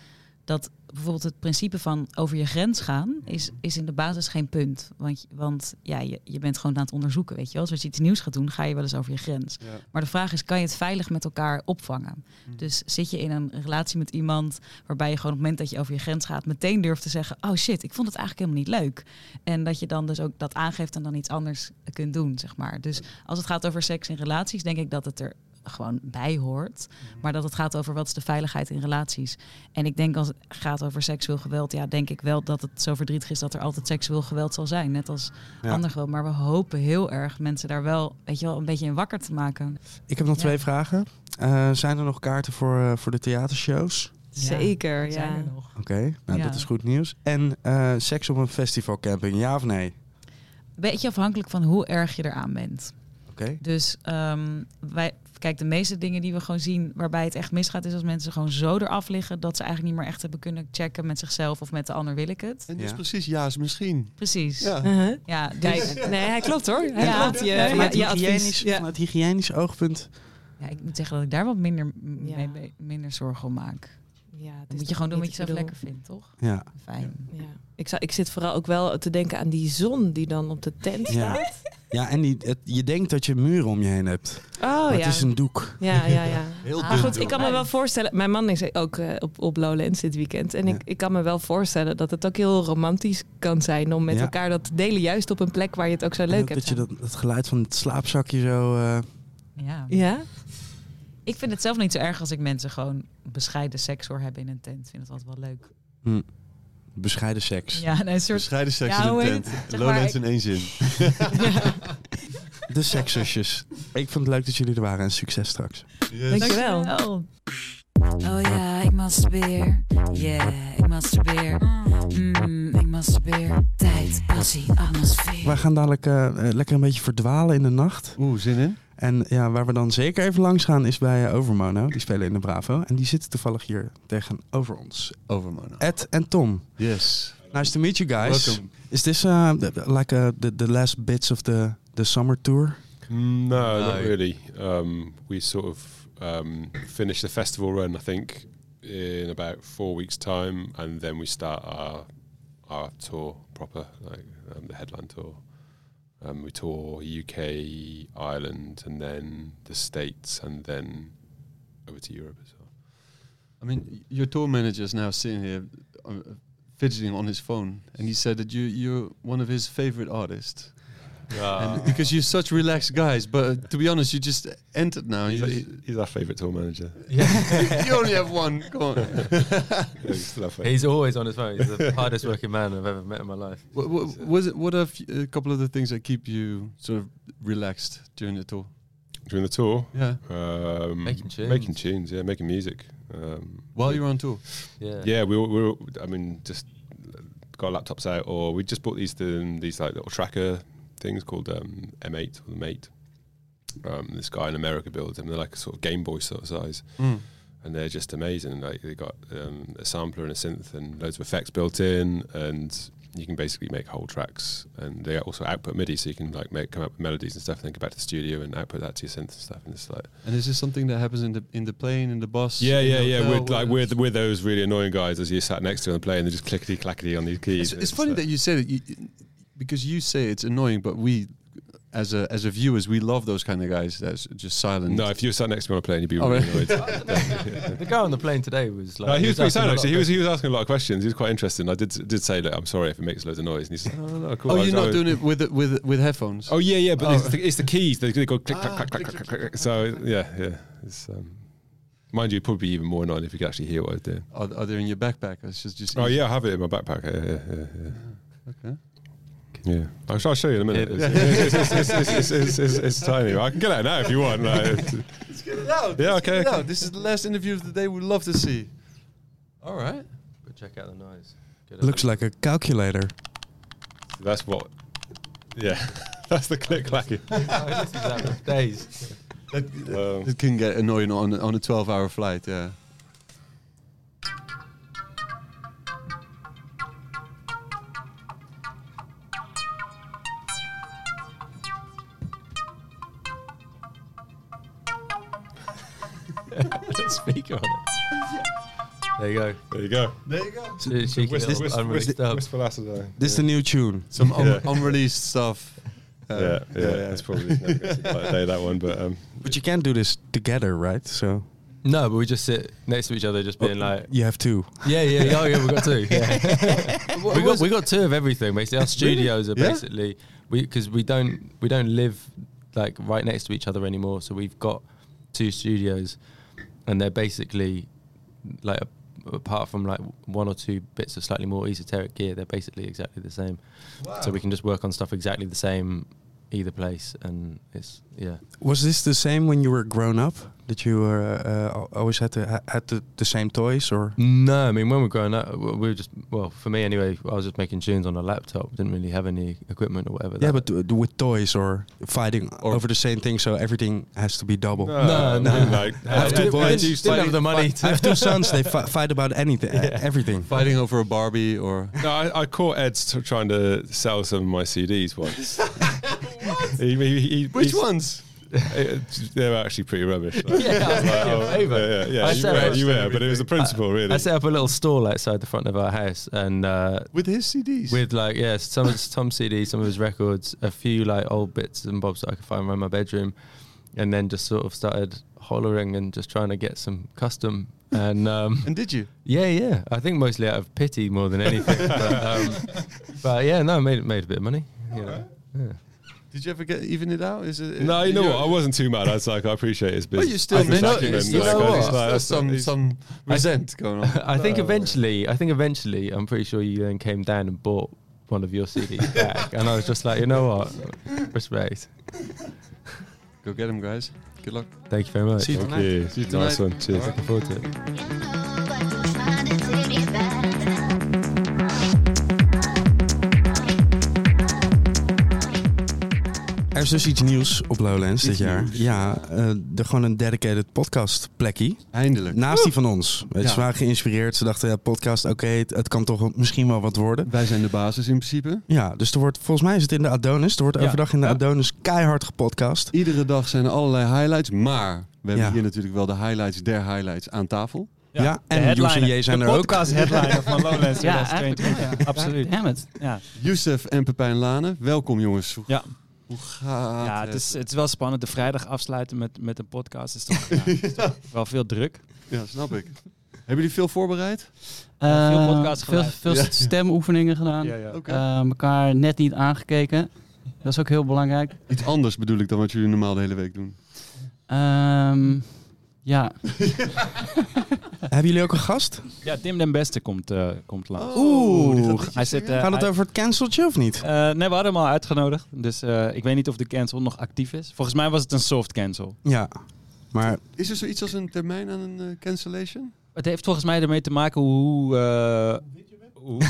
Speaker 7: dat bijvoorbeeld het principe van over je grens gaan is, is in de basis geen punt. Want, want ja, je, je bent gewoon aan het onderzoeken, weet je wel. Dus als je iets nieuws gaat doen, ga je wel eens over je grens.
Speaker 2: Ja.
Speaker 7: Maar de vraag is, kan je het veilig met elkaar opvangen?
Speaker 2: Hm.
Speaker 7: Dus zit je in een relatie met iemand waarbij je gewoon op het moment dat je over je grens gaat, meteen durft te zeggen, oh shit, ik vond het eigenlijk helemaal niet leuk. En dat je dan dus ook dat aangeeft en dan iets anders kunt doen, zeg maar. Dus als het gaat over seks in relaties, denk ik dat het er gewoon bij hoort. Maar dat het gaat over wat is de veiligheid in relaties. En ik denk als het gaat over seksueel geweld, ja, denk ik wel dat het zo verdrietig is dat er altijd seksueel geweld zal zijn. Net als
Speaker 1: Ja.
Speaker 7: ander geweld. Maar we hopen heel erg mensen daar wel, weet je wel, een beetje in wakker te maken.
Speaker 1: Ik heb nog
Speaker 7: Ja.
Speaker 1: twee vragen. Eh, zijn er nog kaarten voor, eh, voor de theatershows?
Speaker 6: Zeker,
Speaker 7: zijn
Speaker 6: ja.
Speaker 7: er nog.
Speaker 1: Oké, nou
Speaker 7: Ja.
Speaker 1: dat is goed nieuws. En eh, seks op een festivalcamping, ja of nee?
Speaker 7: Beetje afhankelijk van hoe erg je eraan bent.
Speaker 1: Oké.
Speaker 7: Dus ehm, wij, kijk, de meeste dingen die we gewoon zien waarbij het echt misgaat, is als mensen gewoon zo eraf liggen dat ze eigenlijk niet meer echt hebben kunnen checken met zichzelf of met de ander wil ik het.
Speaker 2: En dus
Speaker 1: Ja.
Speaker 2: precies, ja, is misschien.
Speaker 7: Precies. Ja,
Speaker 2: Ja.
Speaker 6: Uh-huh.
Speaker 7: dus,
Speaker 6: Kijk, nee, hij klopt hoor. Hij
Speaker 7: Ja.
Speaker 6: klopt. Je,
Speaker 7: Ja,
Speaker 1: Vanuit, hygiënisch,
Speaker 6: Ja.
Speaker 1: vanuit hygiënisch oogpunt.
Speaker 7: ja, ik moet zeggen dat ik daar wat minder,
Speaker 6: Ja.
Speaker 7: mee- minder zorgen om maak.
Speaker 6: Ja, het
Speaker 7: moet je gewoon doen wat je zelf lekker vindt, toch?
Speaker 1: Ja.
Speaker 7: Fijn.
Speaker 6: Ja. Ik, zou, ik zit vooral ook wel te denken aan die zon die dan op de tent
Speaker 1: Ja.
Speaker 6: staat.
Speaker 1: Ja, en die, het, je denkt dat je muren om je heen hebt.
Speaker 6: Oh
Speaker 1: maar
Speaker 6: ja.
Speaker 1: het is een doek.
Speaker 6: Ja, ja, ja. *laughs*
Speaker 2: Heel
Speaker 6: Maar
Speaker 2: dun
Speaker 6: goed, ik kan me wel voorstellen. Mijn man is ook eh, op, op Lowlands dit weekend. En
Speaker 1: Ja.
Speaker 6: ik, ik kan me wel voorstellen dat het ook heel romantisch kan zijn om met
Speaker 1: Ja.
Speaker 6: elkaar dat te delen. Juist op een plek waar je het ook zo leuk hebt.
Speaker 1: dat je dat, dat geluid van het slaapzakje zo... eh,
Speaker 7: Ja.
Speaker 6: Ja?
Speaker 7: Ik vind het zelf niet zo erg als ik mensen gewoon bescheiden seks hoor hebben in een tent. Ik vind het altijd wel leuk.
Speaker 1: bescheiden seks.
Speaker 7: Ja, nee, een soort...
Speaker 2: Bescheiden seks
Speaker 7: Ja,
Speaker 2: in een tent.
Speaker 7: Zeg maar,
Speaker 2: Lowlands
Speaker 7: ik-
Speaker 2: in één zin. *laughs*
Speaker 1: De sekszusjes. Ik vond het leuk dat jullie er waren en succes straks.
Speaker 6: Dankjewel.
Speaker 7: Dankjewel.
Speaker 8: Oh ja, ik masturbeer. Yeah, ik masturbeer. Mm, ik masturbeer. Tijd, passie, atmosfeer.
Speaker 1: Wij gaan dadelijk eh, eh, lekker een beetje verdwalen in de nacht.
Speaker 2: Oeh, zin in?
Speaker 1: En ja, waar we dan zeker even langs gaan is bij eh, Overmono. Die spelen in de Bravo. En die zitten toevallig hier tegenover ons.
Speaker 2: Overmono.
Speaker 1: Ed en Tom.
Speaker 2: Yes.
Speaker 1: Nice to meet you guys.
Speaker 2: Welcome.
Speaker 1: Is this uh, like uh, the, the last bits of the, the summer tour?
Speaker 9: No, not
Speaker 2: No.
Speaker 9: really. Um, we sort of um, finish the festival run, I think, in about four weeks' time, and then we start our our tour proper, like um, the headline tour. Um, we tour UK, Ireland, and then the States, and then over to Europe as well.
Speaker 2: I mean, your tour manager is now sitting here uh, fidgeting on his phone, and he said that you you're one of his favorite artists. And because you're such relaxed guys, but uh, to be honest, you just entered now. and
Speaker 9: he's,
Speaker 2: You,
Speaker 9: he's our favourite tour manager. Yeah. *laughs* *laughs*
Speaker 2: you only have one. Come on. *laughs*
Speaker 9: Yeah, we still have favourite.
Speaker 10: He's always on his phone. He's the hardest working man I've ever met in my life.
Speaker 2: what, what, was it, what are f- a couple of the things that keep you sort of relaxed during the tour?
Speaker 9: During the tour,
Speaker 2: Yeah.
Speaker 9: um,
Speaker 10: Making tunes.
Speaker 9: making tunes, yeah, making music. Um,
Speaker 2: While you're on tour.
Speaker 10: Yeah.
Speaker 9: Yeah, we were, we were, I mean, just got our laptops out, or we just bought these um, these like little tracker things called um, M8 or the Mate. Um, this guy in America builds them. They're like a sort of Game Boy sort of size, and they're just amazing. Like they got um, a sampler and a synth and loads of effects built in, and you can basically make whole tracks. And they also output MIDI, so you can like make come up with melodies and stuff, and then go back to the studio and output that to your synth and stuff. And it's like
Speaker 2: And is this something that happens in the in the plane, in the bus?
Speaker 9: yeah, yeah, yeah. With like with with those really annoying guys as you sat next to on the plane, they're just clickety clackety on these keys.
Speaker 2: It's, it's funny that you say that you, because you say it's annoying, but we, as a as a viewers, we love those kind of guys that's just silent.
Speaker 9: No, if you were sat next to me on a plane, you'd be
Speaker 2: Oh,
Speaker 9: really
Speaker 2: really?
Speaker 9: annoyed. *laughs* *laughs*
Speaker 10: The guy on the plane today was like.
Speaker 9: No, he was pretty
Speaker 10: asking a lot
Speaker 9: actually.
Speaker 10: of
Speaker 9: He was he was asking a lot of questions. He was quite interesting. I did did say, look, I'm sorry if it makes loads of noise. And he said, oh, no, no, cool.
Speaker 2: oh, you're
Speaker 9: was-
Speaker 2: not
Speaker 9: was-
Speaker 2: doing it with with with headphones.
Speaker 9: Oh yeah, yeah, but
Speaker 2: Oh.
Speaker 9: it's, the, it's the keys. They, they go click,
Speaker 2: Ah,
Speaker 9: clack, clack, clack,
Speaker 2: click,
Speaker 9: clack,
Speaker 2: click,
Speaker 9: clack. So yeah, yeah. It's, um, mind you, it'd probably be even more annoying if you could actually hear what I was doing.
Speaker 2: Are, are they in your backpack? It's just just.
Speaker 9: Oh
Speaker 2: easy.
Speaker 9: yeah, I have it in my backpack. Yeah, yeah, yeah. yeah.
Speaker 2: Okay.
Speaker 9: Yeah, I'll, I'll show you in a minute. It's, it's, it's, it's, it's, it's, it's, it's tiny. I can get out now if you want. Like, *laughs* it's-
Speaker 2: Let's get it out.
Speaker 9: Yeah,
Speaker 2: Let's get
Speaker 9: okay,
Speaker 2: it out. This is the last interview of the day. We'd love to see. All right.
Speaker 10: But check out the noise. Get it.
Speaker 1: Looks like a calculator.
Speaker 9: that's what. Yeah, *laughs* That's the click *laughs* clacking.
Speaker 10: I that days.
Speaker 2: That,
Speaker 9: Um,
Speaker 2: that can get annoying on, on a 12-hour flight, yeah.
Speaker 10: Speaker on it. There you go.
Speaker 9: there you go.
Speaker 2: There you go.
Speaker 10: Che- Cheeky
Speaker 9: Whisper,
Speaker 10: little
Speaker 9: whisper,
Speaker 10: unreleased
Speaker 9: whisper,
Speaker 10: dub.
Speaker 9: whisper Lassiter.
Speaker 1: This is the new tune.
Speaker 2: Some un-
Speaker 9: Yeah.
Speaker 2: unreleased stuff. Uh,
Speaker 9: yeah, yeah, it's probably never going to see the light of day that one, but um,
Speaker 1: But you can't do this together, right? So
Speaker 10: No, but we just sit next to each other, just being like,
Speaker 1: you have two.
Speaker 10: yeah, yeah, yeah, oh, yeah, we got two. Yeah. *laughs* *laughs* we got we got two of everything. Basically, our studios are
Speaker 2: Yeah?
Speaker 10: basically we because we don't we don't live like right next to each other anymore. So we've got two studios, and they're basically like apart from like one or two bits of slightly more esoteric gear, they're basically exactly the same. So we can just work on stuff exactly the same either place, and it's yeah.
Speaker 1: Was this the same when you were grown up? That you were uh, uh, always had to had the, the same toys, or
Speaker 10: No, I mean when we were growing up, we were just well for me anyway. I was just making tunes on a laptop. Didn't really have any equipment or whatever.
Speaker 1: yeah, but uh, with toys or fighting
Speaker 2: Or-
Speaker 1: over the same thing, so everything has to be double.
Speaker 10: No, no.
Speaker 9: Like,
Speaker 1: I have two boys.
Speaker 10: didn't- didn't have the money.
Speaker 1: I have two sons. They *laughs* fi- fight about anything, uh, everything.
Speaker 2: Fighting over a Barbie or...
Speaker 9: No, I, I caught Ed t- trying to sell some of my CDs once. *laughs* He- he- he-
Speaker 2: Which ones? *laughs*
Speaker 9: They were actually pretty rubbish. Like, *laughs*
Speaker 10: Yeah, I was
Speaker 9: like,
Speaker 10: in your
Speaker 9: oh,
Speaker 10: favour.
Speaker 9: Yeah, yeah, yeah.
Speaker 10: I
Speaker 9: you
Speaker 10: said
Speaker 9: were, you were, but it was the principle, really.
Speaker 10: I set up a little stall outside the front of our house, and uh,
Speaker 2: With his CDs?
Speaker 10: with like yeah, some of his Tom CDs, some of his records, a few like old bits and bobs that I could find around my bedroom, and then just sort of started hollering and just trying to get some custom. And um,
Speaker 2: and did you?
Speaker 10: yeah, yeah, I think mostly out of pity more than anything. but, um, *laughs* but yeah, no, made made a bit of money. You know. Yeah.
Speaker 2: Did you ever get even it out? Is it?
Speaker 9: no, you know what? I wasn't too mad. I was like, I appreciate his
Speaker 2: But
Speaker 9: business.
Speaker 2: you still,
Speaker 9: business
Speaker 2: you know, you
Speaker 9: like,
Speaker 2: know what? There's some some resent going on.
Speaker 10: I think uh, eventually, I think eventually, I'm pretty sure you then came down and bought one of your CDs *laughs* back, and I was just like, you know what, respect.
Speaker 2: Go get him, guys. Good luck.
Speaker 10: Thank you very much.
Speaker 1: See you
Speaker 9: Thank
Speaker 1: tonight.
Speaker 9: you.
Speaker 2: See you
Speaker 9: Nice
Speaker 2: tonight.
Speaker 9: one. Cheers.
Speaker 10: Looking forward to it.
Speaker 1: Er is dus iets nieuws op Lowlands dit jaar.
Speaker 2: nieuws.
Speaker 1: Ja, eh, er gewoon een dedicated podcast plekje.
Speaker 2: Eindelijk.
Speaker 1: Naast die van ons. Weet je,
Speaker 2: Ja.
Speaker 1: Ze waren geïnspireerd. Ze dachten, ja, podcast, oké, het, het kan toch misschien wel wat worden.
Speaker 2: Wij zijn de basis in principe.
Speaker 1: Ja, dus er wordt, volgens mij is het in de Adonis. Er wordt
Speaker 5: Ja.
Speaker 1: overdag in de
Speaker 5: Ja.
Speaker 1: Adonis keihard gepodcast.
Speaker 2: Iedere dag zijn er allerlei highlights. Maar we hebben
Speaker 1: Ja.
Speaker 2: hier natuurlijk wel de highlights der highlights aan tafel.
Speaker 1: Ja, en Joes en J zijn
Speaker 11: de
Speaker 1: er ook.
Speaker 11: podcast headliner van Lowlands
Speaker 12: Ja,
Speaker 11: 2022. Ja, absoluut.
Speaker 12: Damn it. Ja,
Speaker 2: Youssef en Pepijn Lane, welkom jongens.
Speaker 11: Ja.
Speaker 2: Hoe gaat
Speaker 11: ja het, is, het is wel spannend. De vrijdag afsluiten met, met een podcast is toch, *laughs* ja, is toch wel veel druk.
Speaker 2: Ja, snap ik. Hebben jullie veel voorbereid?
Speaker 11: Ja, veel
Speaker 12: Eh,
Speaker 11: podcasts
Speaker 12: veel, veel
Speaker 2: Ja.
Speaker 12: stemoefeningen gedaan.
Speaker 11: ja.
Speaker 2: Oké.
Speaker 12: Eh, elkaar net niet aangekeken. Dat is ook heel belangrijk.
Speaker 2: Iets anders bedoel ik dan wat jullie normaal de hele week doen.
Speaker 12: Ehm, ja, *laughs*
Speaker 1: Hebben jullie ook een gast?
Speaker 11: Ja, Tim den Beste komt, eh, komt langs.
Speaker 1: Oeh.
Speaker 11: Hij zit, eh,
Speaker 1: Gaat het over het canceltje of niet?
Speaker 11: Eh, nee, we hadden hem al uitgenodigd. Dus eh, ik weet niet of de cancel nog actief is. Volgens mij was het een soft cancel.
Speaker 1: Ja, maar
Speaker 2: Is er zoiets als een termijn aan een cancellation?
Speaker 11: Het heeft volgens mij ermee te maken hoe... eh, hoe *laughs*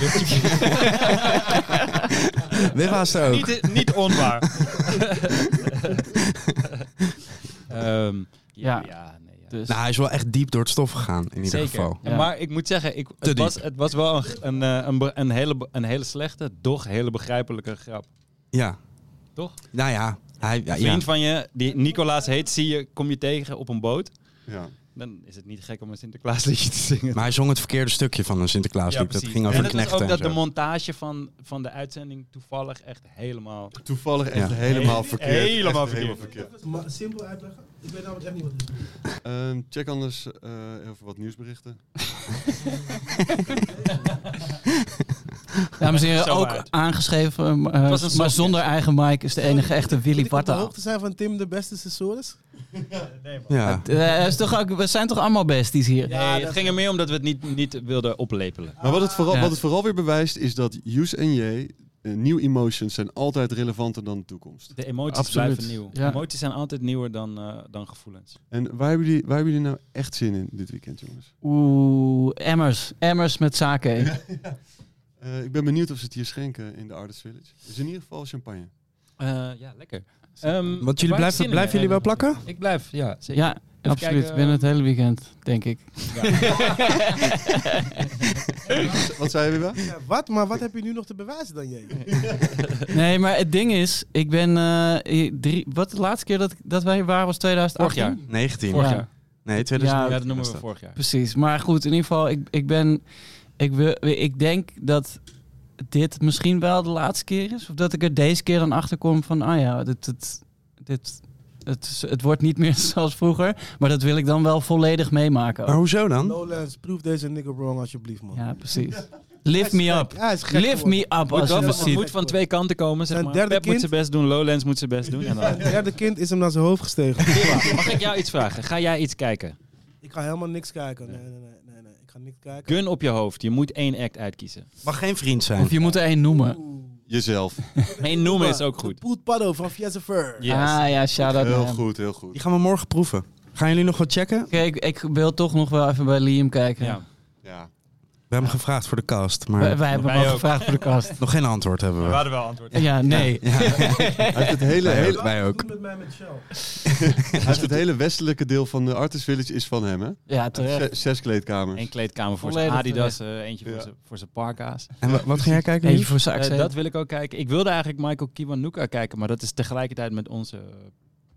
Speaker 1: dit was ook.
Speaker 11: niet, niet onwaar. *laughs* Ehm, ja,
Speaker 12: Ja. Dus
Speaker 1: Nou, hij is wel echt diep door het stof gegaan, in ieder
Speaker 11: Zeker.
Speaker 1: geval.
Speaker 11: Ja. Maar ik moet zeggen, ik, het, was, het was wel een, een, eh, een, hele, een hele slechte, doch hele begrijpelijke grap.
Speaker 1: Ja.
Speaker 11: Toch?
Speaker 1: Nou ja, hij, ja,
Speaker 11: Een
Speaker 1: ja.
Speaker 11: vriend van je, die Nicolaas heet, zie je, kom je tegen op een boot.
Speaker 2: Ja.
Speaker 11: Dan is het niet gek om een Sinterklaasliedje te zingen.
Speaker 1: Maar hij zong het verkeerde stukje van een Sinterklaaslied. dat ging over
Speaker 11: en het was
Speaker 1: knechten
Speaker 11: ook
Speaker 1: en
Speaker 11: dat de montage van, van de uitzending toevallig echt helemaal...
Speaker 2: Toevallig echt
Speaker 1: Ja.
Speaker 2: helemaal
Speaker 11: He-
Speaker 2: verkeerd.
Speaker 11: helemaal
Speaker 2: Echt
Speaker 11: verkeerd.
Speaker 2: verkeerd.
Speaker 5: Maar simpel uitleggen? Ik weet namelijk echt niet wat het is.
Speaker 2: Ehm, check anders eh, even wat nieuwsberichten. *laughs*
Speaker 12: Dames en heren,
Speaker 11: Zo
Speaker 12: ook
Speaker 11: uit.
Speaker 12: aangeschreven, eh, maar zonder eigen mic is de enige echte Willy
Speaker 5: Moet ik op de
Speaker 12: Barta.
Speaker 5: hoogte zijn van Tim de beste sensores? *laughs*
Speaker 1: Ja.
Speaker 12: Eh, is toch ook, we zijn toch allemaal besties hier?
Speaker 11: Nee,
Speaker 5: dat-
Speaker 11: het ging er meer om dat we het niet, niet wilden oplepelen.
Speaker 2: Maar wat het, vooral,
Speaker 12: Ja.
Speaker 2: wat het vooral weer bewijst is dat Use en J, nieuw emotions zijn altijd relevanter dan de toekomst.
Speaker 11: De emoties
Speaker 12: Absoluut.
Speaker 11: blijven nieuw.
Speaker 12: Ja.
Speaker 11: Emoties zijn altijd nieuwer dan, eh, dan gevoelens.
Speaker 2: En waar hebben, jullie, waar hebben jullie nou echt zin in dit weekend, jongens?
Speaker 12: Oeh, emmers. Emmers met sake. *laughs*
Speaker 2: Eh, ik ben benieuwd of ze het hier schenken in de Artist Village. Dus in ieder geval champagne.
Speaker 11: Eh, ja, lekker. Ehm,
Speaker 1: Want jullie blijven, blijven jullie wel plakken?
Speaker 11: Ik blijf, ja. Zeker.
Speaker 12: Ja, absoluut.
Speaker 11: kijken,
Speaker 12: Binnen het hele weekend, denk ik. *laughs*
Speaker 2: Wat zei je weer?
Speaker 13: Ja, wat? Maar wat heb je nu nog te bewijzen dan jij? *laughs*
Speaker 12: Nee, maar het ding is, ik ben... eh, drie, wat de laatste keer dat, dat wij hier waren was 2018?
Speaker 11: Vorig jaar.
Speaker 1: 19.
Speaker 11: Vorig
Speaker 12: Ja.
Speaker 11: jaar.
Speaker 1: Nee, 2000.
Speaker 11: Ja, dat noemen we vorig jaar.
Speaker 12: Precies. Maar goed, in ieder geval, ik, ik ben... Ik, wil, ik denk dat dit misschien wel de laatste keer is. Of dat ik er deze keer dan achter kom van... Ah ja, dit... dit, dit het, is- het wordt niet meer *laughs* zoals vroeger. Maar dat wil ik dan wel volledig meemaken.
Speaker 1: Maar hoezo dan?
Speaker 13: Lowlands, proef deze nigger wrong alsjeblieft, man.
Speaker 12: Ja, precies. Lift me up.
Speaker 13: Ja,
Speaker 12: Lift me up als je ziet.
Speaker 11: moet van twee kanten komen, zeg maar.
Speaker 13: derde
Speaker 11: Pep moet
Speaker 13: kind-
Speaker 11: zijn best doen, Lowlands moet zijn best doen. En dan... *laughs*
Speaker 13: Het derde kind is hem naar zijn hoofd gestegen.
Speaker 11: Mag ik jou iets vragen? Ga jij iets kijken?
Speaker 13: ik ga helemaal niks kijken. Nee, nee, nee, nee, nee. Ik ga niks kijken.
Speaker 11: Gun op je hoofd. Je moet één act uitkiezen.
Speaker 1: Mag geen vriend zijn.
Speaker 12: Of je moet er één noemen.
Speaker 2: Jezelf. *laughs*
Speaker 11: Eén noemen is ook goed.
Speaker 13: Poet Paddo van Fur.
Speaker 11: Yes.
Speaker 12: Ah ja, shout-out naar
Speaker 2: Heel
Speaker 12: hem.
Speaker 2: goed, heel goed.
Speaker 1: Die gaan we morgen proeven. Gaan jullie nog wat checken?
Speaker 12: Kijk, ik wil toch nog wel even bij Liam kijken.
Speaker 11: Ja.
Speaker 2: Ja.
Speaker 1: We hebben hem gevraagd voor de cast, maar
Speaker 12: Wij, wij hebben hem
Speaker 11: ook.
Speaker 12: gevraagd voor de kast.
Speaker 1: nog geen antwoord hebben we.
Speaker 11: hadden wel antwoord.
Speaker 12: Ja, nee.
Speaker 1: Ja. *laughs*
Speaker 2: Hij heeft het hele,
Speaker 1: Wij
Speaker 2: hele,
Speaker 1: ook. Wij ook.
Speaker 13: Doe met mij met Shell. *laughs*
Speaker 2: hij heeft het hele westelijke deel van de Artist Village is van hem, hè?
Speaker 12: Ja, terecht.
Speaker 2: Zes, zes kleedkamers.
Speaker 11: Eén kleedkamer voor zijn Adidas, eh, eentje voor
Speaker 2: Ja.
Speaker 11: zijn- voor zijn parka's.
Speaker 1: En wa- wat ga jij kijken?
Speaker 12: Eentje voor
Speaker 11: Eh,
Speaker 12: Saxe.
Speaker 11: dat wil ik ook kijken. Ik wilde eigenlijk Michael Kiwanuka kijken, maar dat is tegelijkertijd met onze eh,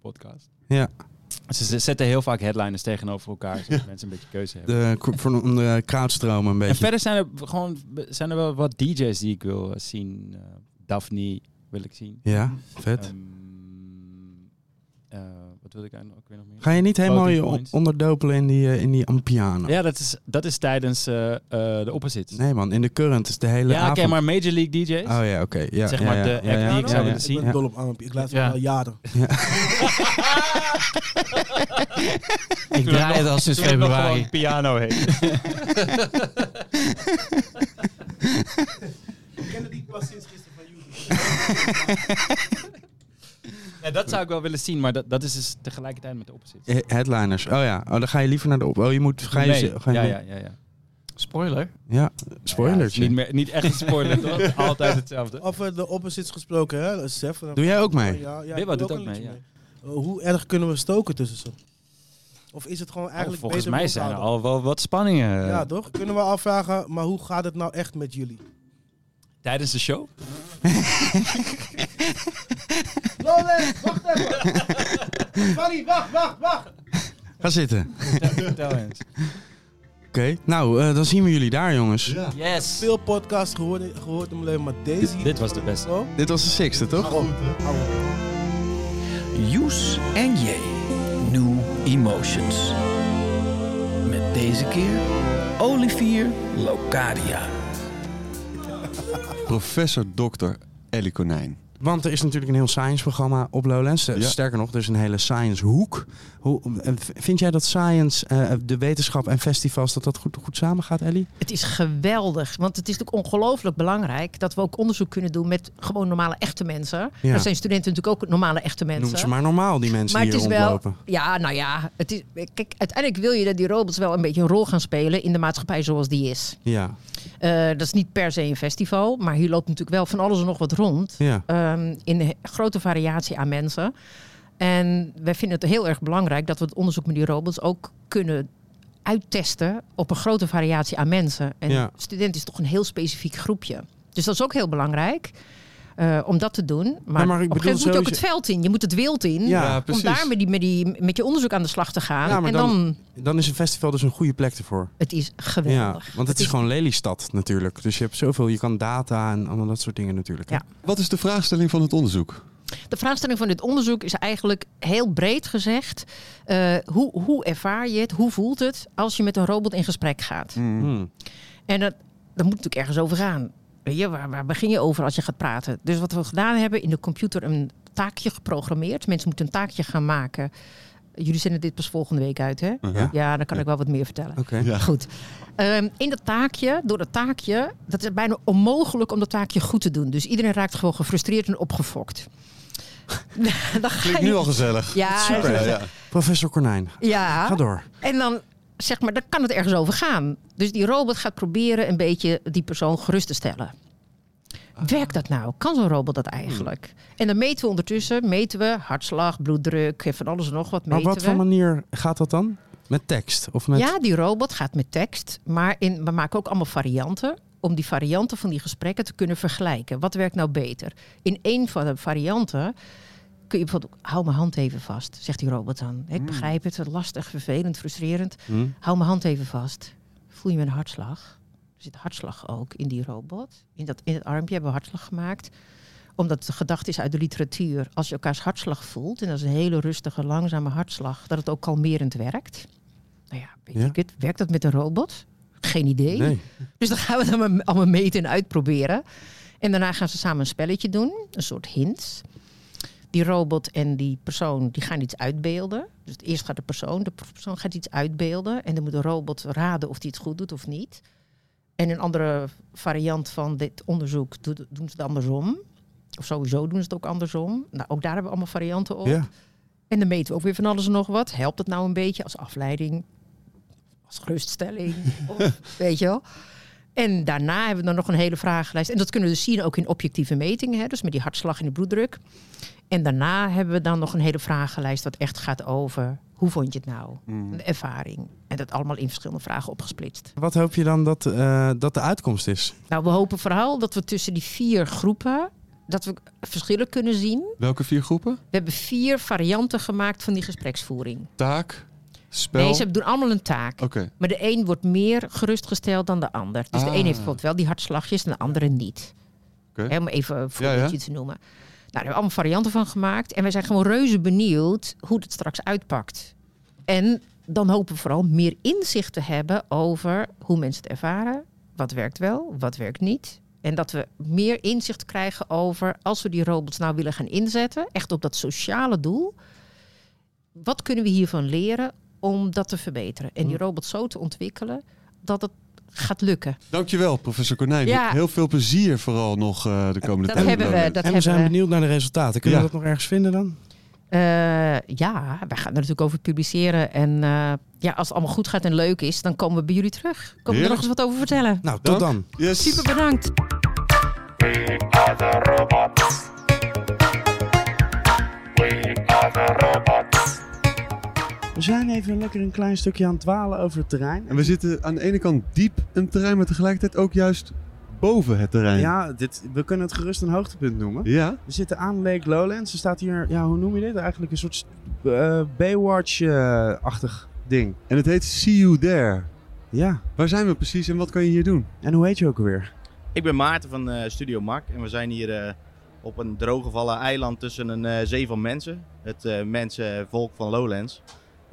Speaker 11: podcast.
Speaker 1: Ja.
Speaker 11: Ze ze zetten heel vaak headliners tegenover elkaar, zodat mensen een beetje keuze hebben.
Speaker 1: De, voor een de een
Speaker 11: En
Speaker 1: beetje.
Speaker 11: verder zijn er gewoon zijn er wel wat DJ's die ik wil eh, zien. Eh, Daphne wil ik zien.
Speaker 1: Ja, vet.
Speaker 11: Ehm, eh, wat wil ik eigenlijk ook weer nog meer?
Speaker 1: Ga je niet helemaal je on-
Speaker 11: Points.
Speaker 1: onderdopelen in die, eh, in die Ampiano?
Speaker 11: Ja, dat is, dat is tijdens eh, eh, de opposites.
Speaker 1: Nee man, in de current is de hele
Speaker 11: ja, oké, maar Major League DJ's.
Speaker 1: Oh ja, oké. Ja,
Speaker 11: Zeg
Speaker 1: ja,
Speaker 11: maar
Speaker 1: ja,
Speaker 11: de
Speaker 1: ja,
Speaker 11: act
Speaker 1: ja,
Speaker 11: die ik
Speaker 1: ja,
Speaker 11: zou
Speaker 1: ja.
Speaker 11: willen
Speaker 13: Ik
Speaker 11: zien.
Speaker 13: ben
Speaker 1: Ja.
Speaker 13: dol op Amp. Ik luister
Speaker 12: Ja.
Speaker 13: al jaren. *laughs*
Speaker 12: ik draai het al sinds
Speaker 11: het
Speaker 12: februari.
Speaker 11: piano heet.
Speaker 13: Ik ken die pas sinds gisteren van YouTube. *laughs*
Speaker 11: Ja, dat zou ik wel willen zien, maar dat, dat is dus tegelijkertijd met de opposites.
Speaker 1: Eh, Headliners. Oh ja, oh, dan ga je liever naar de op. Oh, je moet. Ga je,
Speaker 11: Nee.
Speaker 1: ga je
Speaker 11: ja, ja, ja, ja.
Speaker 12: Spoiler.
Speaker 1: Ja, spoilers.
Speaker 11: Ja, niet, meer, niet echt een spoiler, *laughs* toch? Altijd hetzelfde.
Speaker 13: Over de opposites gesproken, hè, Sef.
Speaker 1: Doe jij ook mee?
Speaker 13: Ja, ja,
Speaker 11: doet ook mee,
Speaker 13: Uh, hoe erg kunnen we stoken tussen ze? Of is het gewoon
Speaker 11: Oh,
Speaker 13: eigenlijk
Speaker 11: volgens
Speaker 13: beter
Speaker 11: mij zijn er al wel wat spanningen.
Speaker 13: Ja, toch? Kunnen we afvragen, maar hoe gaat het nou echt met jullie?
Speaker 11: Tijdens de show? *laughs*
Speaker 13: Lowlands, wacht even! Fanny, wacht, wacht, wacht!
Speaker 1: Ga zitten.
Speaker 11: Vertel eens.
Speaker 1: Oké, nou, eh, dan zien we jullie daar, jongens.
Speaker 2: Ja.
Speaker 12: Yes.
Speaker 13: Veel podcasts gehoord, gehoord mijn leven, maar deze...
Speaker 11: Dit, dit was de beste.
Speaker 13: Oh,
Speaker 1: Dit was de sixte, toch?
Speaker 13: op.
Speaker 14: Joes en J. New Emotions. Met deze keer Olivier Locadia.
Speaker 2: Professor Dr. Ellie Konijn.
Speaker 1: Want er is natuurlijk een heel science-programma op Lowlands. Eh,
Speaker 2: Ja.
Speaker 1: Sterker nog, er is een hele science-hoek. Hoe, eh, vind jij dat science, eh, de wetenschap en festivals, dat dat goed, goed samen gaat, Ellie?
Speaker 15: Het is geweldig, want het is natuurlijk ongelooflijk belangrijk dat we ook onderzoek kunnen doen met gewoon normale echte mensen.
Speaker 1: Ja.
Speaker 15: Er zijn studenten natuurlijk ook normale echte mensen.
Speaker 1: Noem ze maar normaal, die mensen
Speaker 15: Maar
Speaker 1: die
Speaker 15: het
Speaker 1: hier
Speaker 15: is wel, ja, nou ja, het is, kijk, uiteindelijk wil je dat die robots wel een beetje een rol gaan spelen in de maatschappij zoals die is.
Speaker 1: Ja,
Speaker 15: Eh, dat is niet per se een festival, maar hier loopt natuurlijk wel van alles en nog wat rond.
Speaker 1: ja.
Speaker 15: Ehm, in een grote variatie aan mensen. En wij vinden het heel erg belangrijk dat we het onderzoek met die robots ook kunnen uittesten op een grote variatie aan mensen. En
Speaker 1: Ja.
Speaker 15: student is toch een heel specifiek groepje. Dus dat is ook heel belangrijk. Eh, om dat te doen. Maar,
Speaker 1: maar ik
Speaker 15: op een gegeven moment
Speaker 1: bedoel
Speaker 15: moet je ook het veld in. Je moet het wild in.
Speaker 1: Ja,
Speaker 15: om
Speaker 1: precies.
Speaker 15: daar met, die, met, die, met je onderzoek aan de slag te gaan.
Speaker 1: Ja, maar
Speaker 15: en dan,
Speaker 1: Dan is een festival dus een goede plek ervoor.
Speaker 15: het is
Speaker 1: Ja,
Speaker 15: geweldig.
Speaker 1: want het is gewoon Lelystad natuurlijk. Dus je hebt zoveel, je kan data en allemaal dat soort dingen natuurlijk. hè?
Speaker 15: Ja.
Speaker 2: Wat is de vraagstelling van het onderzoek?
Speaker 15: De vraagstelling van dit onderzoek is eigenlijk heel breed gezegd. eh, hoe, hoe ervaar je het? Hoe voelt het als je met een robot in gesprek gaat?
Speaker 1: Hmm.
Speaker 15: En dat, dat moet natuurlijk ergens over gaan. Weet je, waar, waar begin je over als je gaat praten? Dus wat we gedaan hebben, in de computer een taakje geprogrammeerd. Mensen moeten een taakje gaan maken. Jullie zenden dit pas volgende week uit, hè?
Speaker 1: Ja.
Speaker 15: Ja, dan kan ik wel wat meer vertellen.
Speaker 1: Oké.
Speaker 2: Ja.
Speaker 15: Goed. Ehm, in dat taakje, door dat taakje, dat is bijna onmogelijk om dat taakje goed te doen. Dus iedereen raakt gewoon gefrustreerd en opgefokt. *laughs* dan ga
Speaker 2: Klinkt
Speaker 15: je-
Speaker 2: nu al gezellig.
Speaker 15: Ja,
Speaker 2: Super. Ja, ja.
Speaker 1: Professor Konijn,
Speaker 15: ja.
Speaker 1: ga door.
Speaker 15: En dan zeg maar, dan kan het ergens over gaan. Dus die robot gaat proberen een beetje die persoon gerust te stellen. Werkt dat nou? Kan zo'n robot dat eigenlijk? En dan meten we ondertussen, meten we hartslag, bloeddruk, van alles en nog wat
Speaker 1: Maar
Speaker 15: meten
Speaker 1: wat
Speaker 15: we.
Speaker 1: voor manier gaat dat dan? Met tekst? Of met...
Speaker 15: Ja, die robot gaat met tekst. Maar in, we maken ook allemaal varianten. Om die varianten van die gesprekken te kunnen vergelijken. Wat werkt nou beter? In een van de varianten kun je bijvoorbeeld... Hou mijn hand even vast, zegt die robot dan. Ik begrijp het, lastig, vervelend, frustrerend.
Speaker 1: Hmm.
Speaker 15: Hou mijn hand even vast. Voel je mijn hartslag? Er zit hartslag ook in die robot. In, dat, in het armpje hebben we hartslag gemaakt omdat de gedachte is uit de literatuur, als je elkaars hartslag voelt, en dat is een hele rustige, langzame hartslag, dat het ook kalmerend werkt. Nou ja, weet
Speaker 1: Ja.
Speaker 15: ik het, werkt dat met een robot? Geen idee.
Speaker 1: Nee.
Speaker 15: Dus dan gaan we dat maar allemaal meten en uitproberen. En daarna gaan ze samen een spelletje doen, een soort hints. Die robot en die persoon die gaan iets uitbeelden. Dus eerst gaat de persoon, de persoon gaat iets uitbeelden. En dan moet de robot raden of die het goed doet of niet. En een andere variant van dit onderzoek do- doen ze het andersom. Of sowieso doen ze het ook andersom. Nou, ook daar hebben we allemaal varianten op.
Speaker 1: Ja.
Speaker 15: En dan meten we ook weer van alles en nog wat. Helpt het nou een beetje als afleiding? Als geruststelling? *laughs* of, weet je wel? En daarna hebben we dan nog een hele vragenlijst. En dat kunnen we dus zien ook in objectieve metingen. Hè? Dus met die hartslag en de bloeddruk. En daarna hebben we dan nog een hele vragenlijst... wat echt gaat over hoe vond je het nou? De ervaring. En dat allemaal in verschillende vragen opgesplitst.
Speaker 1: Wat hoop je dan dat, eh, dat de uitkomst is?
Speaker 15: Nou, we hopen vooral dat we tussen die vier groepen... dat we verschillen kunnen zien.
Speaker 2: Welke vier groepen?
Speaker 15: We hebben vier varianten gemaakt van die gespreksvoering.
Speaker 2: Taak, spel.
Speaker 15: Nee, ze doen allemaal een taak. Maar de een wordt meer gerustgesteld dan de ander. Dus de
Speaker 2: Ah.
Speaker 15: een heeft bijvoorbeeld wel die hartslagjes en de andere niet. Om even een
Speaker 2: Ja,
Speaker 15: voorbeeldje
Speaker 2: ja.
Speaker 15: te noemen. Nou, daar hebben we allemaal varianten van gemaakt. En wij zijn gewoon reuze benieuwd hoe het straks uitpakt. En dan hopen we vooral meer inzicht te hebben over hoe mensen het ervaren. Wat werkt wel, wat werkt niet. En dat we meer inzicht krijgen over als we die robots nou willen gaan inzetten, echt op dat sociale doel. Wat kunnen we hiervan leren om dat te verbeteren? En die robots zo te ontwikkelen dat het gaat lukken.
Speaker 2: Dankjewel, professor Konijn.
Speaker 15: Ja.
Speaker 2: Heel veel plezier vooral nog eh, de komende
Speaker 15: Dat
Speaker 2: tijd.
Speaker 15: hebben we, dat
Speaker 1: en we
Speaker 15: hebben
Speaker 1: zijn
Speaker 15: we.
Speaker 1: benieuwd naar de resultaten. Kunnen
Speaker 2: Ja.
Speaker 1: we dat nog ergens vinden dan?
Speaker 15: Eh, ja, wij gaan er natuurlijk over publiceren. En eh, ja, als het allemaal goed gaat en leuk is, dan komen we bij jullie terug. Komen we er nog eens wat over vertellen.
Speaker 1: Nou, tot dan.
Speaker 2: Yes.
Speaker 15: Super bedankt.
Speaker 1: We zijn even lekker een klein stukje aan het dwalen over het terrein.
Speaker 2: En we zitten aan de ene kant diep in het terrein, maar tegelijkertijd ook juist boven het terrein.
Speaker 1: Ja, dit, we kunnen het gerust een hoogtepunt noemen.
Speaker 2: Ja?
Speaker 1: We zitten aan Lake Lowlands. Er staat hier, ja, hoe noem je dit? Eigenlijk een soort eh, Baywatch-achtig ding.
Speaker 2: En het heet See You There.
Speaker 1: Ja.
Speaker 2: Waar zijn we precies en wat kan je hier doen?
Speaker 1: En hoe heet je ook alweer?
Speaker 16: Ik ben Maarten van eh, Studio Mak en we zijn hier eh, op een drooggevallen eiland tussen een eh, zee van mensen. Het eh, mensenvolk van Lowlands.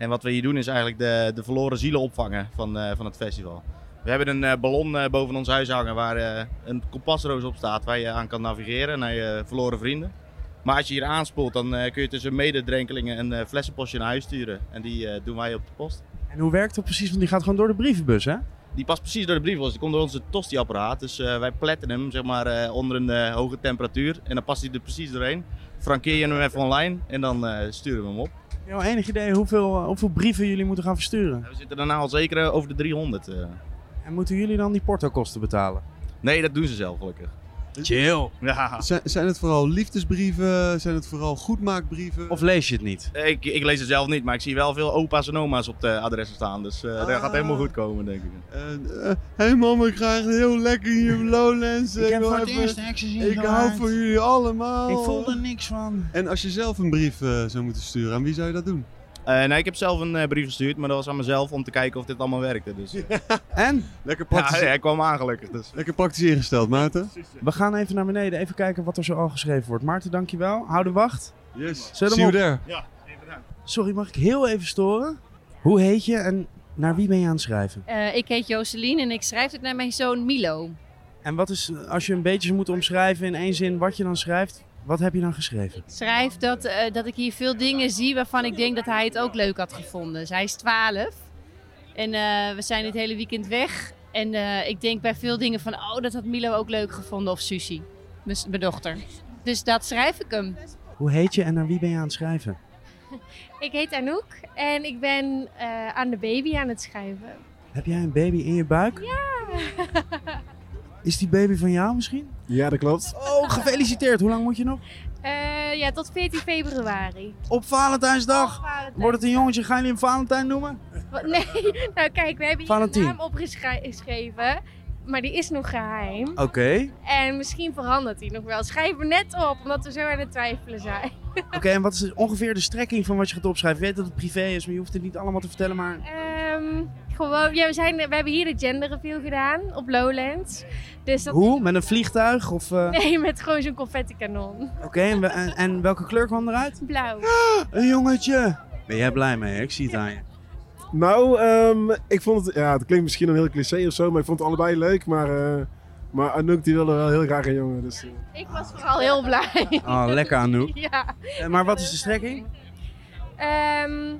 Speaker 16: En wat we hier doen is eigenlijk de, de verloren zielen opvangen van, eh, van het festival. We hebben een eh, ballon eh, boven ons huis hangen waar een kompasroos op staat waar je aan kan navigeren naar je verloren vrienden. Maar als je hier aanspoelt, dan kun je tussen mededrenkelingen een flessenpostje naar huis sturen. En die doen wij op de post.
Speaker 1: En hoe werkt dat precies? Want die gaat gewoon door de brievenbus, hè?
Speaker 16: Die past precies door de brievenbus. Die komt door onze tosti-apparaat. Dus wij pletten hem zeg maar, onder een hoge temperatuur. En dan past hij er precies doorheen. Frankeer je hem even online en dan sturen we hem op.
Speaker 1: Al enig idee hoeveel, eh, hoeveel brieven jullie moeten gaan versturen?
Speaker 16: We zitten daarna al zeker eh, over de 300. eh.
Speaker 1: En moeten jullie dan die portokosten betalen?
Speaker 16: Nee, dat doen ze zelf gelukkig.
Speaker 1: Chill.
Speaker 16: Ja.
Speaker 2: Zijn, zijn het vooral liefdesbrieven? Zijn het vooral goedmaakbrieven?
Speaker 1: Of lees je het niet?
Speaker 16: Ik, ik lees het zelf niet, maar ik zie wel veel opa's en oma's op de adressen staan. Dus eh, dat gaat helemaal goed komen, denk ik.
Speaker 2: Hé hey mama, ik ga echt heel lekker hier op Lowlands.
Speaker 13: Ik heb
Speaker 2: wil
Speaker 13: voor het eerst ecstasy
Speaker 2: Ik hou van jullie allemaal.
Speaker 13: Ik voel er niks van.
Speaker 2: En als je zelf een brief eh, zou moeten sturen, aan wie zou je dat doen?
Speaker 16: Eh, nee, ik heb zelf een eh, brief gestuurd, maar dat was aan mezelf om te kijken of dit allemaal werkte. Dus. *laughs*
Speaker 1: En?
Speaker 2: Lekker
Speaker 16: Ja,
Speaker 2: praktisch.
Speaker 16: hij kwam aan gelukkig. Dus.
Speaker 2: Lekker praktisch ingesteld, Maarten.
Speaker 1: We gaan even naar beneden, even kijken wat er zo al geschreven wordt. Maarten, dankjewel. Hou de wacht.
Speaker 2: Yes.
Speaker 1: Zet hem
Speaker 2: See
Speaker 1: op.
Speaker 2: you there.
Speaker 16: Ja, even bedankt.
Speaker 1: Sorry, mag ik heel even storen? Hoe heet je en naar wie ben je aan het schrijven?
Speaker 17: Eh, ik heet Jocelyn en ik schrijf het naar mijn zoon Milo.
Speaker 1: En wat is, als je een beetje moet omschrijven in één zin wat je dan schrijft, wat heb je dan geschreven?
Speaker 17: Ik schrijf dat, eh, dat ik hier veel dingen zie waarvan ik denk dat hij het ook leuk had gevonden. Dus hij is 12 en eh, we zijn dit hele weekend weg. En eh, ik denk bij veel dingen van, oh, dat had Milo ook leuk gevonden. Of Susie, mijn dochter. Dus dat schrijf ik hem.
Speaker 1: Hoe heet je en naar wie ben je aan het schrijven? *laughs*
Speaker 18: Ik heet Anouk en ik ben eh, aan de baby aan het schrijven.
Speaker 1: Heb jij een baby in je buik?
Speaker 18: Ja. *laughs*
Speaker 1: Is die baby van jou misschien?
Speaker 19: Ja, dat klopt.
Speaker 1: Oh, gefeliciteerd. Hoe lang moet je nog?
Speaker 18: Eh, ja, tot 14 februari.
Speaker 1: Op Valentijnsdag.
Speaker 18: Valentijn.
Speaker 1: Wordt het een jongetje? Gaan jullie hem Valentijn noemen?
Speaker 18: Wat- Nee, *laughs* nou kijk, we hebben hier een naam opgeschreven. Maar die is nog geheim.
Speaker 1: Oké.
Speaker 18: En misschien verandert die nog wel. Schrijf er net op, omdat we zo aan het twijfelen zijn.
Speaker 1: Oké, en wat is ongeveer de strekking van wat je gaat opschrijven? Ik weet dat het privé is, maar je hoeft het niet allemaal te vertellen, maar...
Speaker 18: Ehm, gewoon, ja, we, zijn, we hebben hier de gender reveal gedaan op Lowlands. Dus dat,
Speaker 1: Hoe? Met een vliegtuig? Of, eh,
Speaker 18: Nee, met gewoon zo'n confetti kanon.
Speaker 1: Oké, en, en, en welke kleur kwam eruit?
Speaker 18: Blauw. *gasps*
Speaker 1: Een jongetje! Ben jij blij mee? Ik zie het aan je.
Speaker 19: Nou, ehm, ik vond het, ja, het klinkt misschien een heel cliché of zo, maar ik vond het allebei leuk. Maar, eh, maar Anouk die wilde wel heel graag een jongen. Dus, eh.
Speaker 18: Ik was vooral heel blij.
Speaker 1: Oh, lekker Anouk. *laughs*
Speaker 18: Ja.
Speaker 1: Maar wat is de strekking?
Speaker 18: Ehm,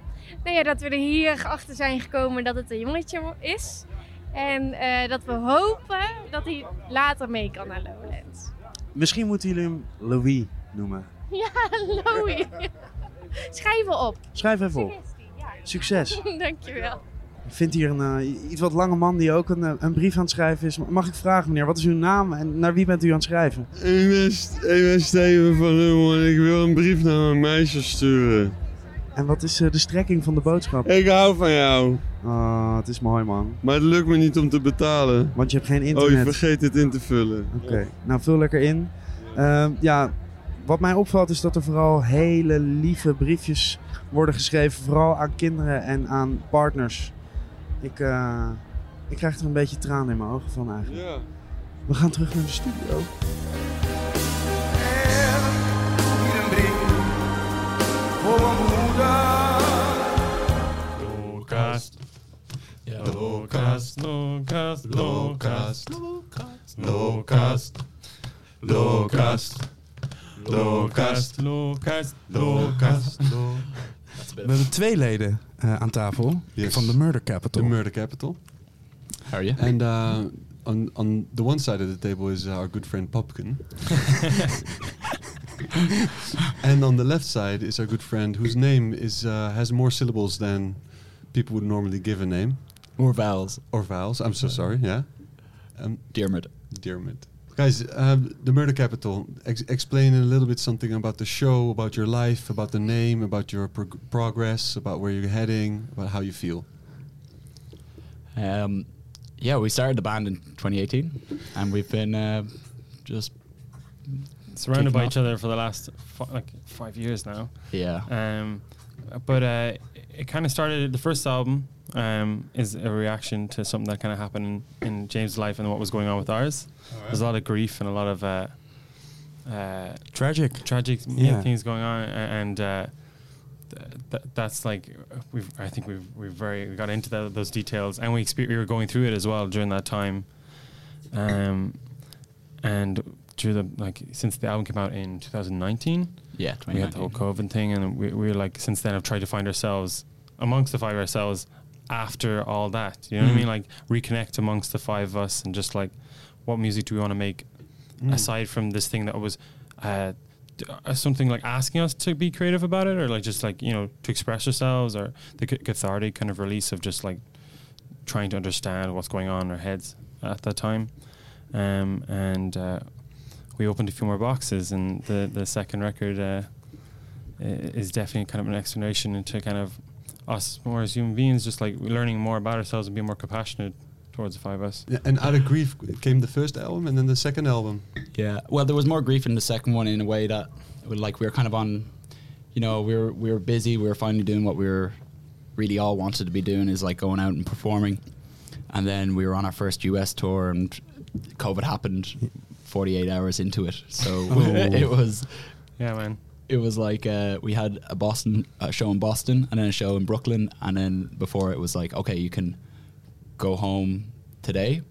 Speaker 18: nou ja, dat we er hier achter zijn gekomen dat het een jongetje is. En eh, dat we hopen dat hij later mee kan naar Lowlands.
Speaker 1: Misschien moeten jullie hem Louis noemen. *laughs*
Speaker 18: Ja, Louie. Schrijf op.
Speaker 1: Schrijf even op. Succes. *laughs*
Speaker 18: Dankjewel.
Speaker 1: Ik vind hier een eh, iets wat lange man die ook een, eh, een brief aan het schrijven is. Mag ik vragen, meneer, wat is uw naam en naar wie bent u aan het schrijven?
Speaker 2: Ik ben, St- ik ben Steven van Hummel en ik wil een brief naar mijn meisje sturen.
Speaker 1: En wat is eh, de strekking van de boodschap?
Speaker 2: Ik hou van jou.
Speaker 1: Oh, het is mooi, man.
Speaker 2: Maar het lukt me niet om te betalen.
Speaker 1: Want je hebt geen
Speaker 2: Oh,
Speaker 1: internet.
Speaker 2: je vergeet het in te vullen.
Speaker 1: Oké, nou vul lekker in. Ehm, ja, wat mij opvalt is dat er vooral hele lieve briefjes worden geschreven. Vooral aan kinderen en aan partners. Ik, eh, ik krijg er een beetje tranen in mijn ogen van eigenlijk.
Speaker 2: Ja.
Speaker 1: We gaan terug naar de studio.
Speaker 20: Locast. Locast, Locast, Locast. Locast. Locast. Locast, Locast, Locast.
Speaker 1: We hebben twee leden eh, aan tafel
Speaker 2: Yes.
Speaker 1: van de Murder Capital.
Speaker 2: The Murder Capital.
Speaker 21: How are you?
Speaker 2: And uh, on on the one side of the table is our good friend Popkin. *laughs* *laughs* and on the left side is our good friend whose name is uh, has more syllables than people would normally give a name.
Speaker 21: Or vowels.
Speaker 2: Or vowels. I'm so sorry. Yeah. Um,
Speaker 21: Dermot.
Speaker 2: Dermot. Guys, um, the Murder Capital. Ex- explain a little bit something about the show, about your life, about the name, about your prog- progress, about where you're heading, about how you feel.
Speaker 21: Um, yeah, we started the band in 2018, and we've been uh, just
Speaker 20: surrounded by
Speaker 21: off.
Speaker 20: each other for the last fi- like five years now.
Speaker 21: Yeah.
Speaker 20: Um, but uh, it kind of started. The first album um, is a reaction to something that kind of happened in, in James' life and what was going on with ours. There's a lot of grief and a lot of uh, uh,
Speaker 1: tragic,
Speaker 20: tragic
Speaker 1: Yeah.
Speaker 20: things going on, and uh, th- th- that's like we've. I think we've we've very we got into tho- those details, and we exper- we were going through it as well during that time. Um, and through the like since the album came out in 2019,
Speaker 21: Yeah,
Speaker 20: we had the whole COVID thing, and we we were like since then have tried to find ourselves amongst the five ourselves after all that. You know what I
Speaker 21: Mhm.
Speaker 20: mean? Like reconnect amongst the five of us and just like what music do we want to make
Speaker 2: Mm.
Speaker 20: aside from this thing that was uh, uh, something like asking us to be creative about it, or like just like you know to express ourselves, or the cathartic kind of release of just like trying to understand what's going on in our heads at that time. Um, and uh, we opened a few more boxes, and the the second record uh, is definitely kind of an explanation into kind of us more as human beings, just like learning more about ourselves and being more compassionate towards the five of us.
Speaker 2: Yeah, and out of grief came the first album and then the second album.
Speaker 21: Yeah. Well, there was more grief in the second one in a way that, like, we were kind of on, you know, we were we were busy. We were finally doing what we were really all wanted to be doing is like going out and performing, and then we were on our first US tour and COVID happened. 48 hours into it, so *laughs*
Speaker 20: Oh. *laughs*
Speaker 21: it was
Speaker 20: Yeah, man.
Speaker 21: it was like uh, we had a Boston a show in Boston and then a show in Brooklyn, and then before it was like, okay, you can go home today,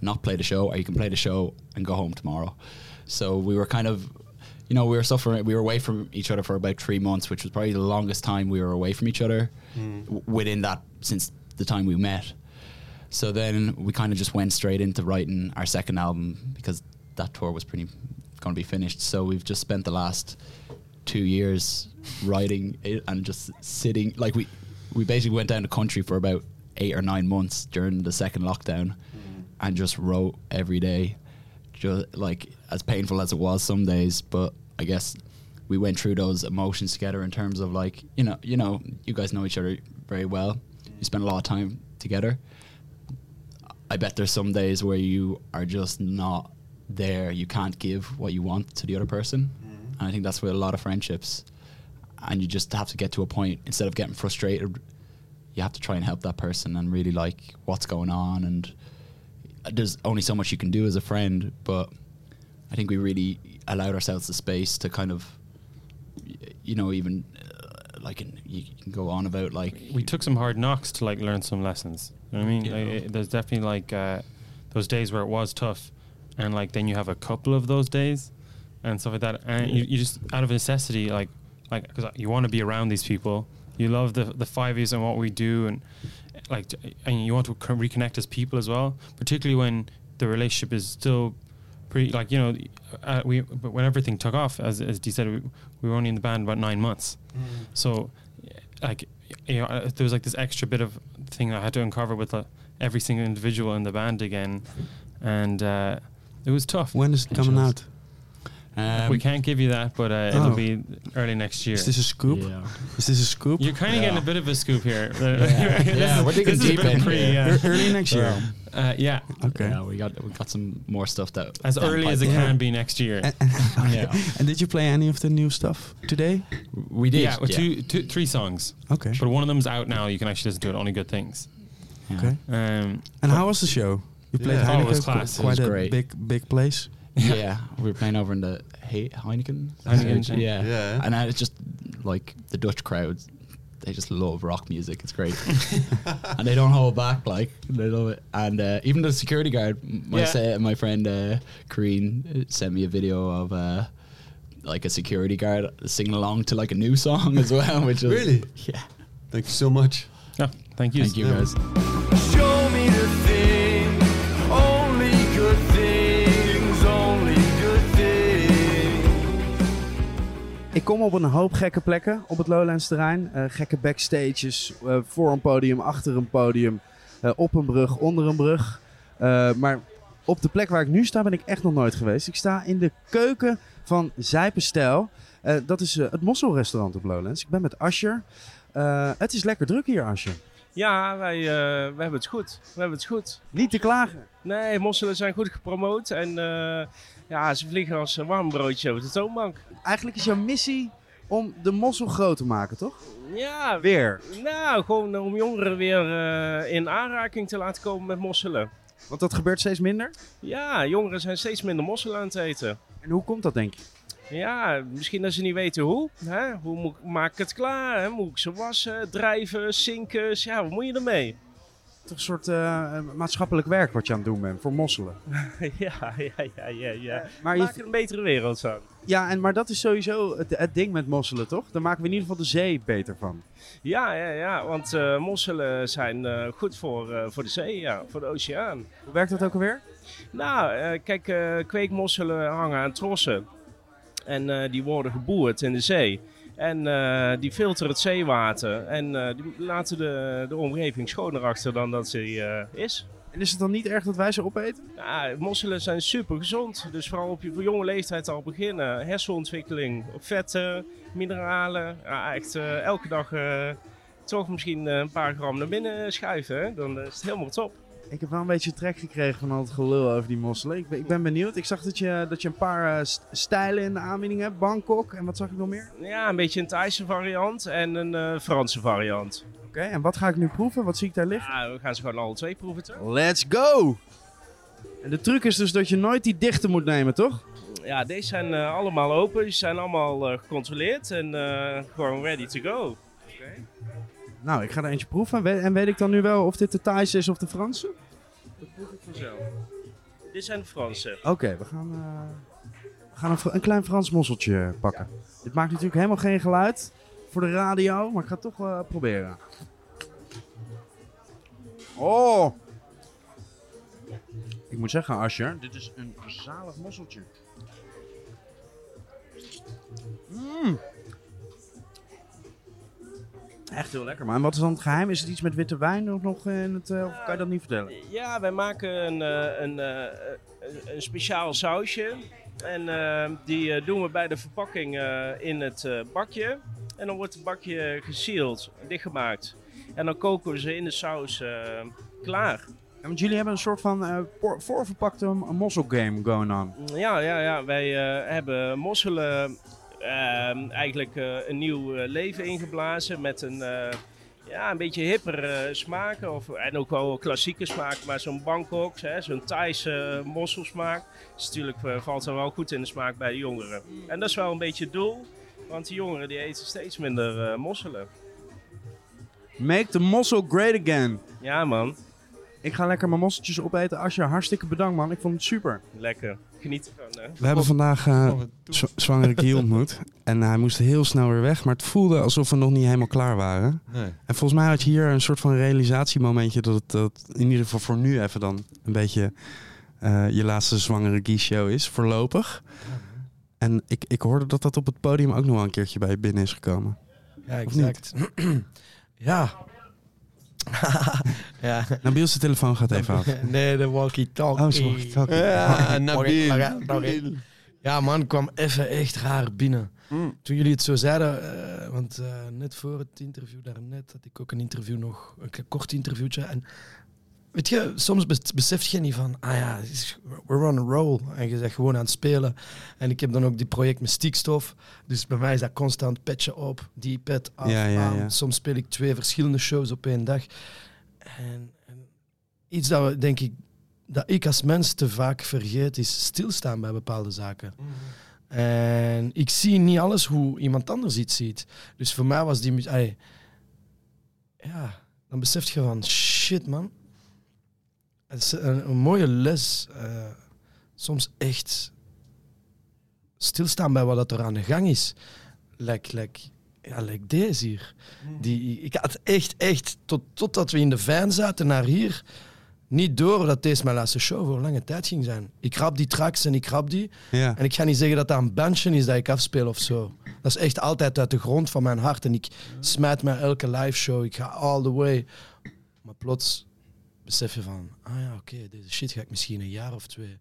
Speaker 21: not play the show, or you can play the show and go home tomorrow. So we were kind of, you know, we were suffering. We were away from each other for about three months, which was probably the longest time we were away from each other
Speaker 2: Mm.
Speaker 21: w- within that since the time we met. So then we kind of just went straight into writing our second album because that tour was pretty going to be finished. So we've just spent the last two years writing it and just sitting like we we basically went down the country for about eight or nine months during the second lockdown mm. and just wrote every day just like as painful as it was some days, but I guess we went through those emotions together in terms of like you know you know you guys know each other very well. You spend a lot of time together. I bet there's some days where you are just not there. You can't give what you want to the other person, and I think that's with a lot of friendships. And you just have to get to a point instead of getting frustrated, you have to try and help that person and really like what's going on. And there's only so much you can do as a friend, but I think we really allowed ourselves the space to kind of, you know, even uh, like in, you can go on about like
Speaker 20: we took some hard knocks to like learn some lessons. You know what I mean?
Speaker 21: Yeah.
Speaker 20: Like, it- there's definitely like uh, those days where it was tough, and like then you have a couple of those days, and stuff like that, and you, you just out of necessity, like like because you want to be around these people, you love the the five years and what we do, and like and you want to reconnect as people as well, particularly when the relationship is still pretty like you know uh, we but when everything took off as as Dee said we, we were only in the band about nine months. So like you know uh, there was like this extra bit of thing I had to uncover with uh, every single individual in the band again. And uh, it was tough
Speaker 22: When is it coming out?
Speaker 20: we can't give you that but uh,
Speaker 22: Oh.
Speaker 20: it'll be early next year
Speaker 22: Is this a scoop? Is this a scoop?
Speaker 20: you're kind of getting a bit of a scoop here *laughs*
Speaker 21: Yeah. *laughs*
Speaker 20: This
Speaker 21: Yeah, we're digging
Speaker 20: this is a
Speaker 21: deep in
Speaker 20: pre,
Speaker 21: here.
Speaker 20: uh,
Speaker 21: early next year.
Speaker 20: uh, yeah
Speaker 22: Okay.
Speaker 21: Yeah, we got we got some more stuff that
Speaker 20: as early as it
Speaker 21: pipeline.
Speaker 20: can be next year *laughs*
Speaker 22: Okay. And did you play any of the new stuff today?
Speaker 21: We did.
Speaker 20: Yeah, well,
Speaker 21: yeah.
Speaker 20: two, two, three songs.
Speaker 22: Okay.
Speaker 20: But one of them's out now. You can actually listen to it. Only good things.
Speaker 22: Okay.
Speaker 20: Um,
Speaker 22: And how was the show? You played
Speaker 20: Yeah. Oh, it
Speaker 22: Heineken,
Speaker 20: was
Speaker 22: qu-
Speaker 20: class. It
Speaker 22: quite
Speaker 21: was
Speaker 22: a
Speaker 21: great.
Speaker 22: big big place.
Speaker 21: yeah, we were playing over in the He- Heineken.
Speaker 20: Heineken,
Speaker 21: yeah.
Speaker 2: yeah.
Speaker 21: And I, it's just like the Dutch crowds, they just love rock music. It's great, *laughs* and they don't hold back. Like they love it. And uh, even the security guard, my
Speaker 20: Yeah.
Speaker 21: sa- my friend uh, Kareen uh, sent me a video of. Uh, like a security guard singing along to like a new song as well, *laughs* which was
Speaker 2: Really? *laughs*
Speaker 21: yeah.
Speaker 2: Thank you so much.
Speaker 20: Yeah, thank you.
Speaker 21: Thank you guys.
Speaker 22: Kom op een hoop gekke plekken op het Lowlands terrein. Eh, gekke backstages, eh, voor een podium, achter een podium, eh, op een brug, onder een brug. Maar op de plek waar ik nu sta ben ik echt nog nooit geweest. Ik sta in de keuken van Zijpenstijl. Dat is het mosselrestaurant op Lowlands. Ik ben met Asher. Het is lekker druk hier, Asher.
Speaker 23: Ja, wij, we hebben het goed. We hebben het goed.
Speaker 22: Niet te klagen.
Speaker 23: Nee, mosselen zijn goed gepromoot. En eh, ja, ze vliegen als een warm broodje over de toonbank.
Speaker 22: Eigenlijk is jouw missie om de mossel groot te maken, toch?
Speaker 23: Ja,
Speaker 22: Weer.
Speaker 23: Nou, gewoon om jongeren weer eh, in aanraking te laten komen met mosselen.
Speaker 22: Want dat gebeurt steeds minder.
Speaker 23: Ja, jongeren zijn steeds minder mosselen aan het eten.
Speaker 22: En hoe komt dat, denk je?
Speaker 23: Ja, misschien dat ze niet weten hoe. Hè? Hoe moet, maak ik het klaar? Hè? Moet ik ze wassen, drijven, zinken? Ja, wat moet je ermee?
Speaker 22: Een soort eh, maatschappelijk werk wat je aan het doen bent voor mosselen. *laughs*
Speaker 23: ja, ja, ja, ja. ja.
Speaker 22: Maar
Speaker 23: Maak er een betere wereld van.
Speaker 22: Ja, en, maar dat is sowieso het, het ding met mosselen, toch? Daar maken we in ieder geval de zee beter van.
Speaker 23: Ja, ja, ja, want eh, mosselen zijn eh, goed voor, eh, voor de zee, ja, voor de oceaan.
Speaker 22: Hoe werkt dat ook alweer?
Speaker 23: Nou, eh, kijk, eh, kweekmosselen hangen aan trossen. En eh, die worden geboerd in de zee. En eh, die filteren het zeewater. En eh, die laten de, de omgeving schoner achter dan dat ze eh, is.
Speaker 22: En is het dan niet erg dat wij ze opeten?
Speaker 23: Ja, mosselen zijn super gezond. Dus vooral op je voor jonge leeftijd al beginnen. Hersenontwikkeling, vetten, mineralen. Ja, echt elke dag toch misschien een paar gram naar binnen schuiven. Hè? Dan is het helemaal top.
Speaker 22: Ik heb wel een beetje trek gekregen van al het gelul over die mosselen. Ik ben, ik ben benieuwd. Ik zag dat je, dat je een paar eh, st- stijlen in de aanbieding hebt. Bangkok en wat zag ik nog meer?
Speaker 23: Ja, een beetje een Thaise variant en een eh, Franse variant.
Speaker 22: Oké, en wat ga ik nu proeven? Wat zie ik daar liggen?
Speaker 23: Ja, we gaan ze gewoon alle twee proeven, toch?
Speaker 22: Let's go! En de truc is dus dat je nooit die dichte moet nemen, toch?
Speaker 23: Ja, deze zijn eh, allemaal open. Die zijn allemaal gecontroleerd en gewoon ready to go.
Speaker 22: Nou, ik ga er eentje proeven. En weet ik dan nu wel of dit de Thaise is of de Franse?
Speaker 23: Dat proef ik vanzelf. Dit zijn de Franse.
Speaker 22: Oké, we gaan, eh, we gaan een, klein Frans mosseltje pakken. Dit maakt natuurlijk helemaal geen geluid voor de radio, maar ik ga het toch wel proberen. Oh! Ik moet zeggen, Asher, dit is een zalig mosseltje. Mm. Echt heel lekker, man. En wat is dan het geheim? Is het iets met witte wijn of nog in het, eh, of kan je dat niet vertellen?
Speaker 23: Ja, wij maken een, eh, een, eh, een speciaal sausje. En die doen we bij de verpakking in het bakje. En dan wordt het bakje gesealed, dichtgemaakt. En dan koken we ze in de saus klaar.
Speaker 1: Ja, want jullie hebben een soort van voor- voorverpakte mossel game going on.
Speaker 23: Ja, ja, ja. wij hebben mosselen ehm, eigenlijk eh, een nieuw eh, leven ingeblazen met een, eh, ja, een beetje hipper smaak. Of, en ook wel klassieke smaak, maar zo'n Bangkok, hè, zo'n Thaise mosselsmaak. Is natuurlijk, valt er wel goed in de smaak bij de jongeren. En dat is wel een beetje het doel, want die jongeren die eten steeds minder mosselen.
Speaker 1: Make the mossel great again.
Speaker 23: Ja man,
Speaker 1: Ik ga lekker mijn mosseltjes opeten. Asje, hartstikke bedankt man. Ik vond het super.
Speaker 23: lekker. Geniet ervan. Hè.
Speaker 1: We hebben vandaag eh, zw- zwangere Guy ontmoet. En hij moest heel snel weer weg. Maar het voelde alsof we nog niet helemaal klaar waren.
Speaker 2: Nee.
Speaker 1: En volgens mij had je hier een soort van realisatiemomentje. Dat het dat in ieder geval voor nu even dan een beetje eh, je laatste zwangere Guy show is. Voorlopig. En ik, ik hoorde dat dat op het podium ook nog wel een keertje bij je binnen is gekomen.
Speaker 5: Ja, exact. *clears throat* ja. Ja.
Speaker 1: Nabiel's telefoon gaat even af. *laughs*
Speaker 5: Nee, de walkie-talkie.
Speaker 1: Oh, walkie-talkie.
Speaker 5: Ja,
Speaker 1: Nabil,
Speaker 5: Nabil.
Speaker 1: Nabil.
Speaker 5: Ja, man, kwam even echt raar binnen.
Speaker 1: Mm.
Speaker 5: Toen jullie het zo zeiden, eh, want eh, net voor het interview daarnet had ik ook een interview nog, een kort interviewtje. En weet je, soms bes- besef je niet van, ah ja, we're on a roll. En je bent gewoon aan het spelen. En ik heb dan ook die project met Stiekstof. Dus bij mij is dat constant petje op, die pet af,
Speaker 1: Ja, ja.
Speaker 5: Soms speel ik twee verschillende shows op één dag. En, en iets dat we, denk ik, dat ik als mens te vaak vergeet, is stilstaan bij bepaalde zaken. En ik zie niet alles hoe iemand anders iets ziet. Dus voor mij was die allee, Ja, dan besef je van, shit man. Het is een, een mooie les. eh, soms echt stilstaan bij wat dat er aan de gang is. Like, like, ja, like deze hier. Die, ik had echt, echt, tot, totdat we in de van zaten naar hier, niet door dat deze mijn laatste show voor lange tijd ging zijn. Ik rap die tracks en ik rap die.
Speaker 1: Ja.
Speaker 5: En ik ga niet zeggen dat dat een bandje is dat ik afspeel of zo. Dat is echt altijd uit de grond van mijn hart. En ik smijt mij elke live show. Ik ga all the way. Maar plots besef je van, ah ja, oké, deze shit ga ik misschien een jaar of twee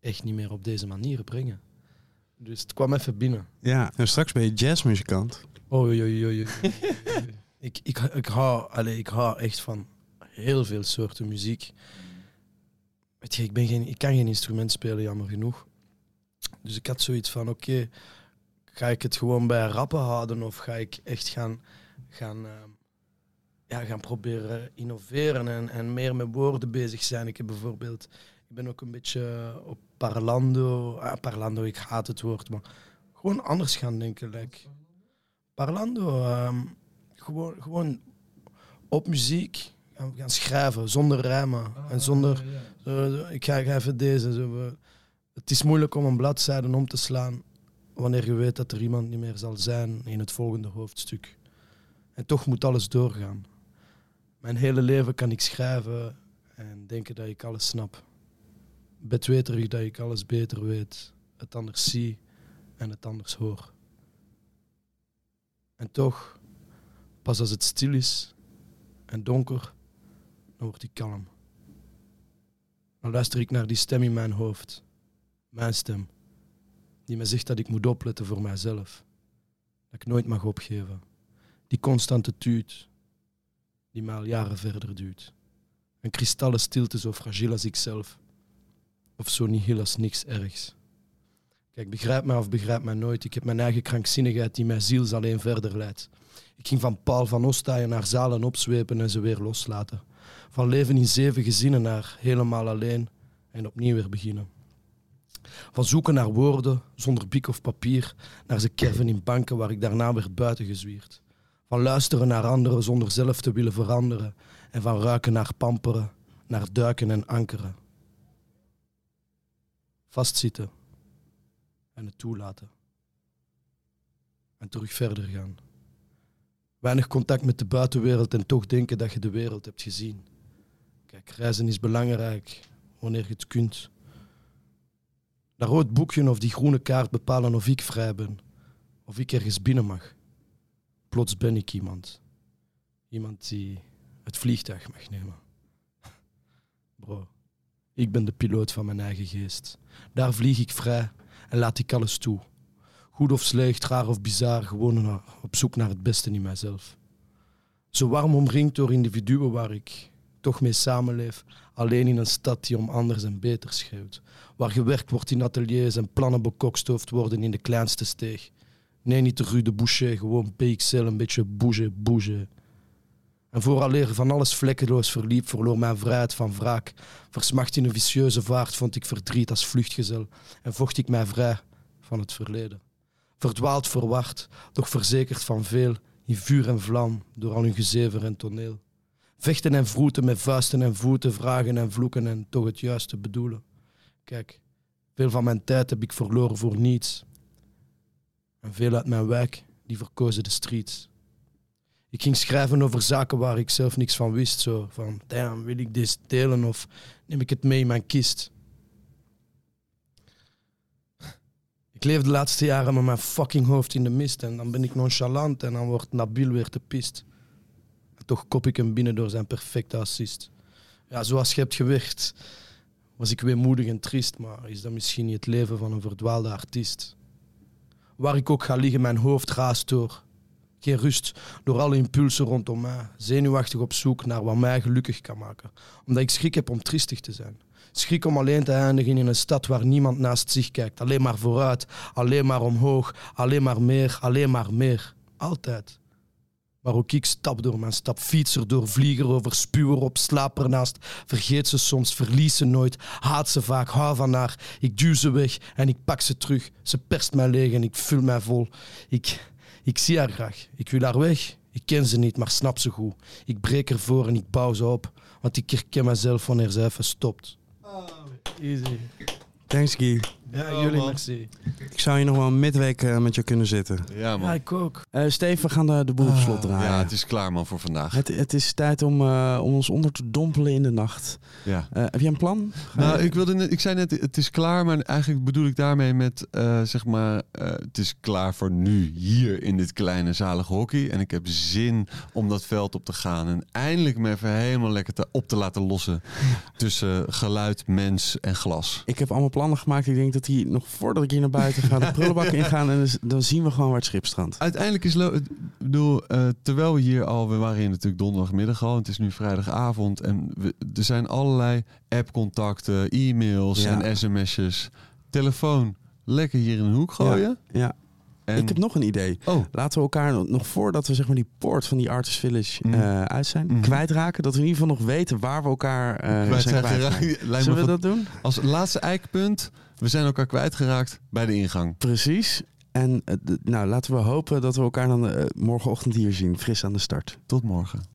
Speaker 5: echt niet meer op deze manier brengen. Dus het kwam even binnen.
Speaker 1: Ja, en straks ben je jazzmuzikant.
Speaker 5: Oei. *laughs* ik, ik, ik, hou, allee, ik hou echt van heel veel soorten muziek. Weet je, ik, ben geen, ik kan geen instrument spelen, jammer genoeg. Dus ik had zoiets van, oké, ga ik het gewoon bij rappen houden of ga ik echt gaan, gaan, ehm, ja, gaan proberen innoveren en, en meer met woorden bezig zijn. Ik heb bijvoorbeeld, ik ben ook een beetje op Parlando, ah, Parlando, ik haat het woord, maar gewoon anders gaan denken. Like, Parlando, ehm, gewoon, gewoon op muziek gaan, gaan schrijven, zonder rijmen. en zonder, zo, ik, ga, even deze. Zo, het is moeilijk om een bladzijde om te slaan wanneer je weet dat er iemand niet meer zal zijn in het volgende hoofdstuk. En toch moet alles doorgaan. Mijn hele leven kan ik schrijven en denken dat ik alles snap. Betweterig dat ik alles beter weet, het anders zie en het anders hoor. En toch, pas als het stil is en donker, dan word ik kalm. Dan luister ik naar die stem in mijn hoofd. Mijn stem. Die me zegt dat ik moet opletten voor mijzelf. Dat ik nooit mag opgeven. Die constante tuut. Die mij jaren verder duwt. Een kristallen stilte zo fragiel als ikzelf. Of zo nihil als niks ergs. Kijk, begrijp mij of begrijp mij nooit. Ik heb mijn eigen krankzinnigheid die mijn ziels alleen verder leidt. Ik ging van Paul van Ostaaien naar zalen opzwepen en ze weer loslaten. Van leven in zeven gezinnen naar helemaal alleen en opnieuw weer beginnen. Van zoeken naar woorden zonder biek of papier naar ze kerven in banken waar ik daarna werd buiten gezwierd. Van luisteren naar anderen zonder zelf te willen veranderen. En van ruiken naar pamperen, naar duiken en ankeren. Vastzitten en het toelaten. En terug verder gaan. Weinig contact met de buitenwereld en toch denken dat je de wereld hebt gezien. Kijk, reizen is belangrijk wanneer je het kunt. Dat rood boekje of die groene kaart bepalen of ik vrij ben. Of ik ergens binnen mag. Plots ben ik iemand. Iemand die het vliegtuig mag nemen. *laughs* Bro, Ik ben de piloot van mijn eigen geest. Daar vlieg ik vrij en laat ik alles toe. Goed of slecht, raar of bizar, gewoon op zoek naar het beste in mijzelf. Zo warm omringd door individuen waar ik toch mee samenleef, alleen in een stad die om anders en beter schreeuwt. Waar gewerkt wordt in ateliers en plannen bekokstoofd worden in de kleinste steeg. Nee, niet de Rue de Boucher, gewoon PXL, een beetje bouger, bouger. En vooraleer van alles vlekkeloos verliep, verloor mijn vrijheid van wraak. Versmacht in een vicieuze vaart vond ik verdriet als vluchtgezel en vocht ik mij vrij van het verleden. Verdwaald, verward, doch verzekerd van veel, in vuur en vlam, door al hun gezever en toneel. Vechten en vroeten met vuisten en voeten, vragen en vloeken en toch het juiste bedoelen. Kijk, veel van mijn tijd heb ik verloren voor niets. En veel uit mijn wijk, die verkozen de streets. Ik ging schrijven over zaken waar ik zelf niks van wist. Zo van, damn, wil ik dit delen of neem ik het mee in mijn kist? Ik leef de laatste jaren met mijn fucking hoofd in de mist en dan ben ik nonchalant en dan wordt Nabil weer te pist. En toch kop ik hem binnen door zijn perfecte assist. Ja, zoals je hebt gewerkt, was ik weemoedig en triest, maar is dat misschien niet het leven van een verdwaalde artiest? Waar ik ook ga liggen, mijn hoofd raast door. Geen rust door alle impulsen rondom mij. Zenuwachtig op zoek naar wat mij gelukkig kan maken. Omdat ik schrik heb om triestig te zijn. Schrik om alleen te eindigen in een stad waar niemand naast zich kijkt. Alleen maar vooruit, alleen maar omhoog, alleen maar meer, alleen maar meer. Altijd. Maar ook ik stap door mijn stap, fietser door, vlieger over, spuwer op, slaap ernaast. Vergeet ze soms, verlies ze nooit, haat ze vaak, hou van haar. Ik duw ze weg en ik pak ze terug. Ze perst mij leeg en ik vul mij vol. Ik, ik zie haar graag, ik wil haar weg. Ik ken ze niet, maar snap ze goed. Ik breek ervoor en ik bouw ze op, want ik herken mezelf wanneer ze even stopt. Easy.
Speaker 1: Thanks, Guy.
Speaker 5: Ja, jullie merci.
Speaker 1: Ik zou hier nog wel een midweek eh, met jou kunnen zitten.
Speaker 2: Ja, man.
Speaker 5: Ja, ik ook.
Speaker 1: Eh, Steven, we gaan de, de boel op slot draaien.
Speaker 2: Ja, het is klaar man voor vandaag.
Speaker 1: Het, het is tijd om, eh, om ons onder te dompelen in de nacht.
Speaker 2: Ja.
Speaker 1: Eh, heb jij een plan? Ga
Speaker 2: Nou,
Speaker 1: je-
Speaker 2: ik, wilde net, ik zei net, het is klaar, maar eigenlijk bedoel ik daarmee met, eh, zeg maar, eh, het is klaar voor nu, hier in dit kleine zalige hockey. En ik heb zin om dat veld op te gaan en eindelijk me even helemaal lekker te, op te laten lossen tussen geluid, mens en glas.
Speaker 1: Ik heb allemaal plannen gemaakt. Ik denk dat nog voordat ik hier naar buiten ga, de prullenbak *laughs* ingaan. En dus- dan zien we gewoon waar het schip strandt.
Speaker 2: Uiteindelijk is bedoel, eh, terwijl we hier al, we waren hier natuurlijk donderdagmiddag al, het is nu vrijdagavond en we, er zijn allerlei appcontacten, e-mails
Speaker 1: Ja.
Speaker 2: en sms'jes, telefoon, lekker hier in een hoek gooien.
Speaker 1: Ja.
Speaker 2: En-
Speaker 1: Ik heb nog een idee.
Speaker 2: Oh.
Speaker 1: Laten we elkaar nog- voordat we zeg maar die poort van die Artist Village
Speaker 2: Mm.
Speaker 1: eh, uit zijn,
Speaker 2: Mhm.
Speaker 1: kwijtraken. Dat we in ieder geval nog weten waar we elkaar eh
Speaker 2: Kwijt
Speaker 1: zijn. *laughs*
Speaker 2: Lijkt me
Speaker 1: Zullen we
Speaker 2: van-
Speaker 1: dat doen?
Speaker 2: Als laatste eikpunt, we zijn elkaar kwijtgeraakt bij de ingang.
Speaker 1: Precies. En eh, nou, laten we hopen dat we elkaar dan eh, morgenochtend hier zien, fris aan de start.
Speaker 2: Tot morgen.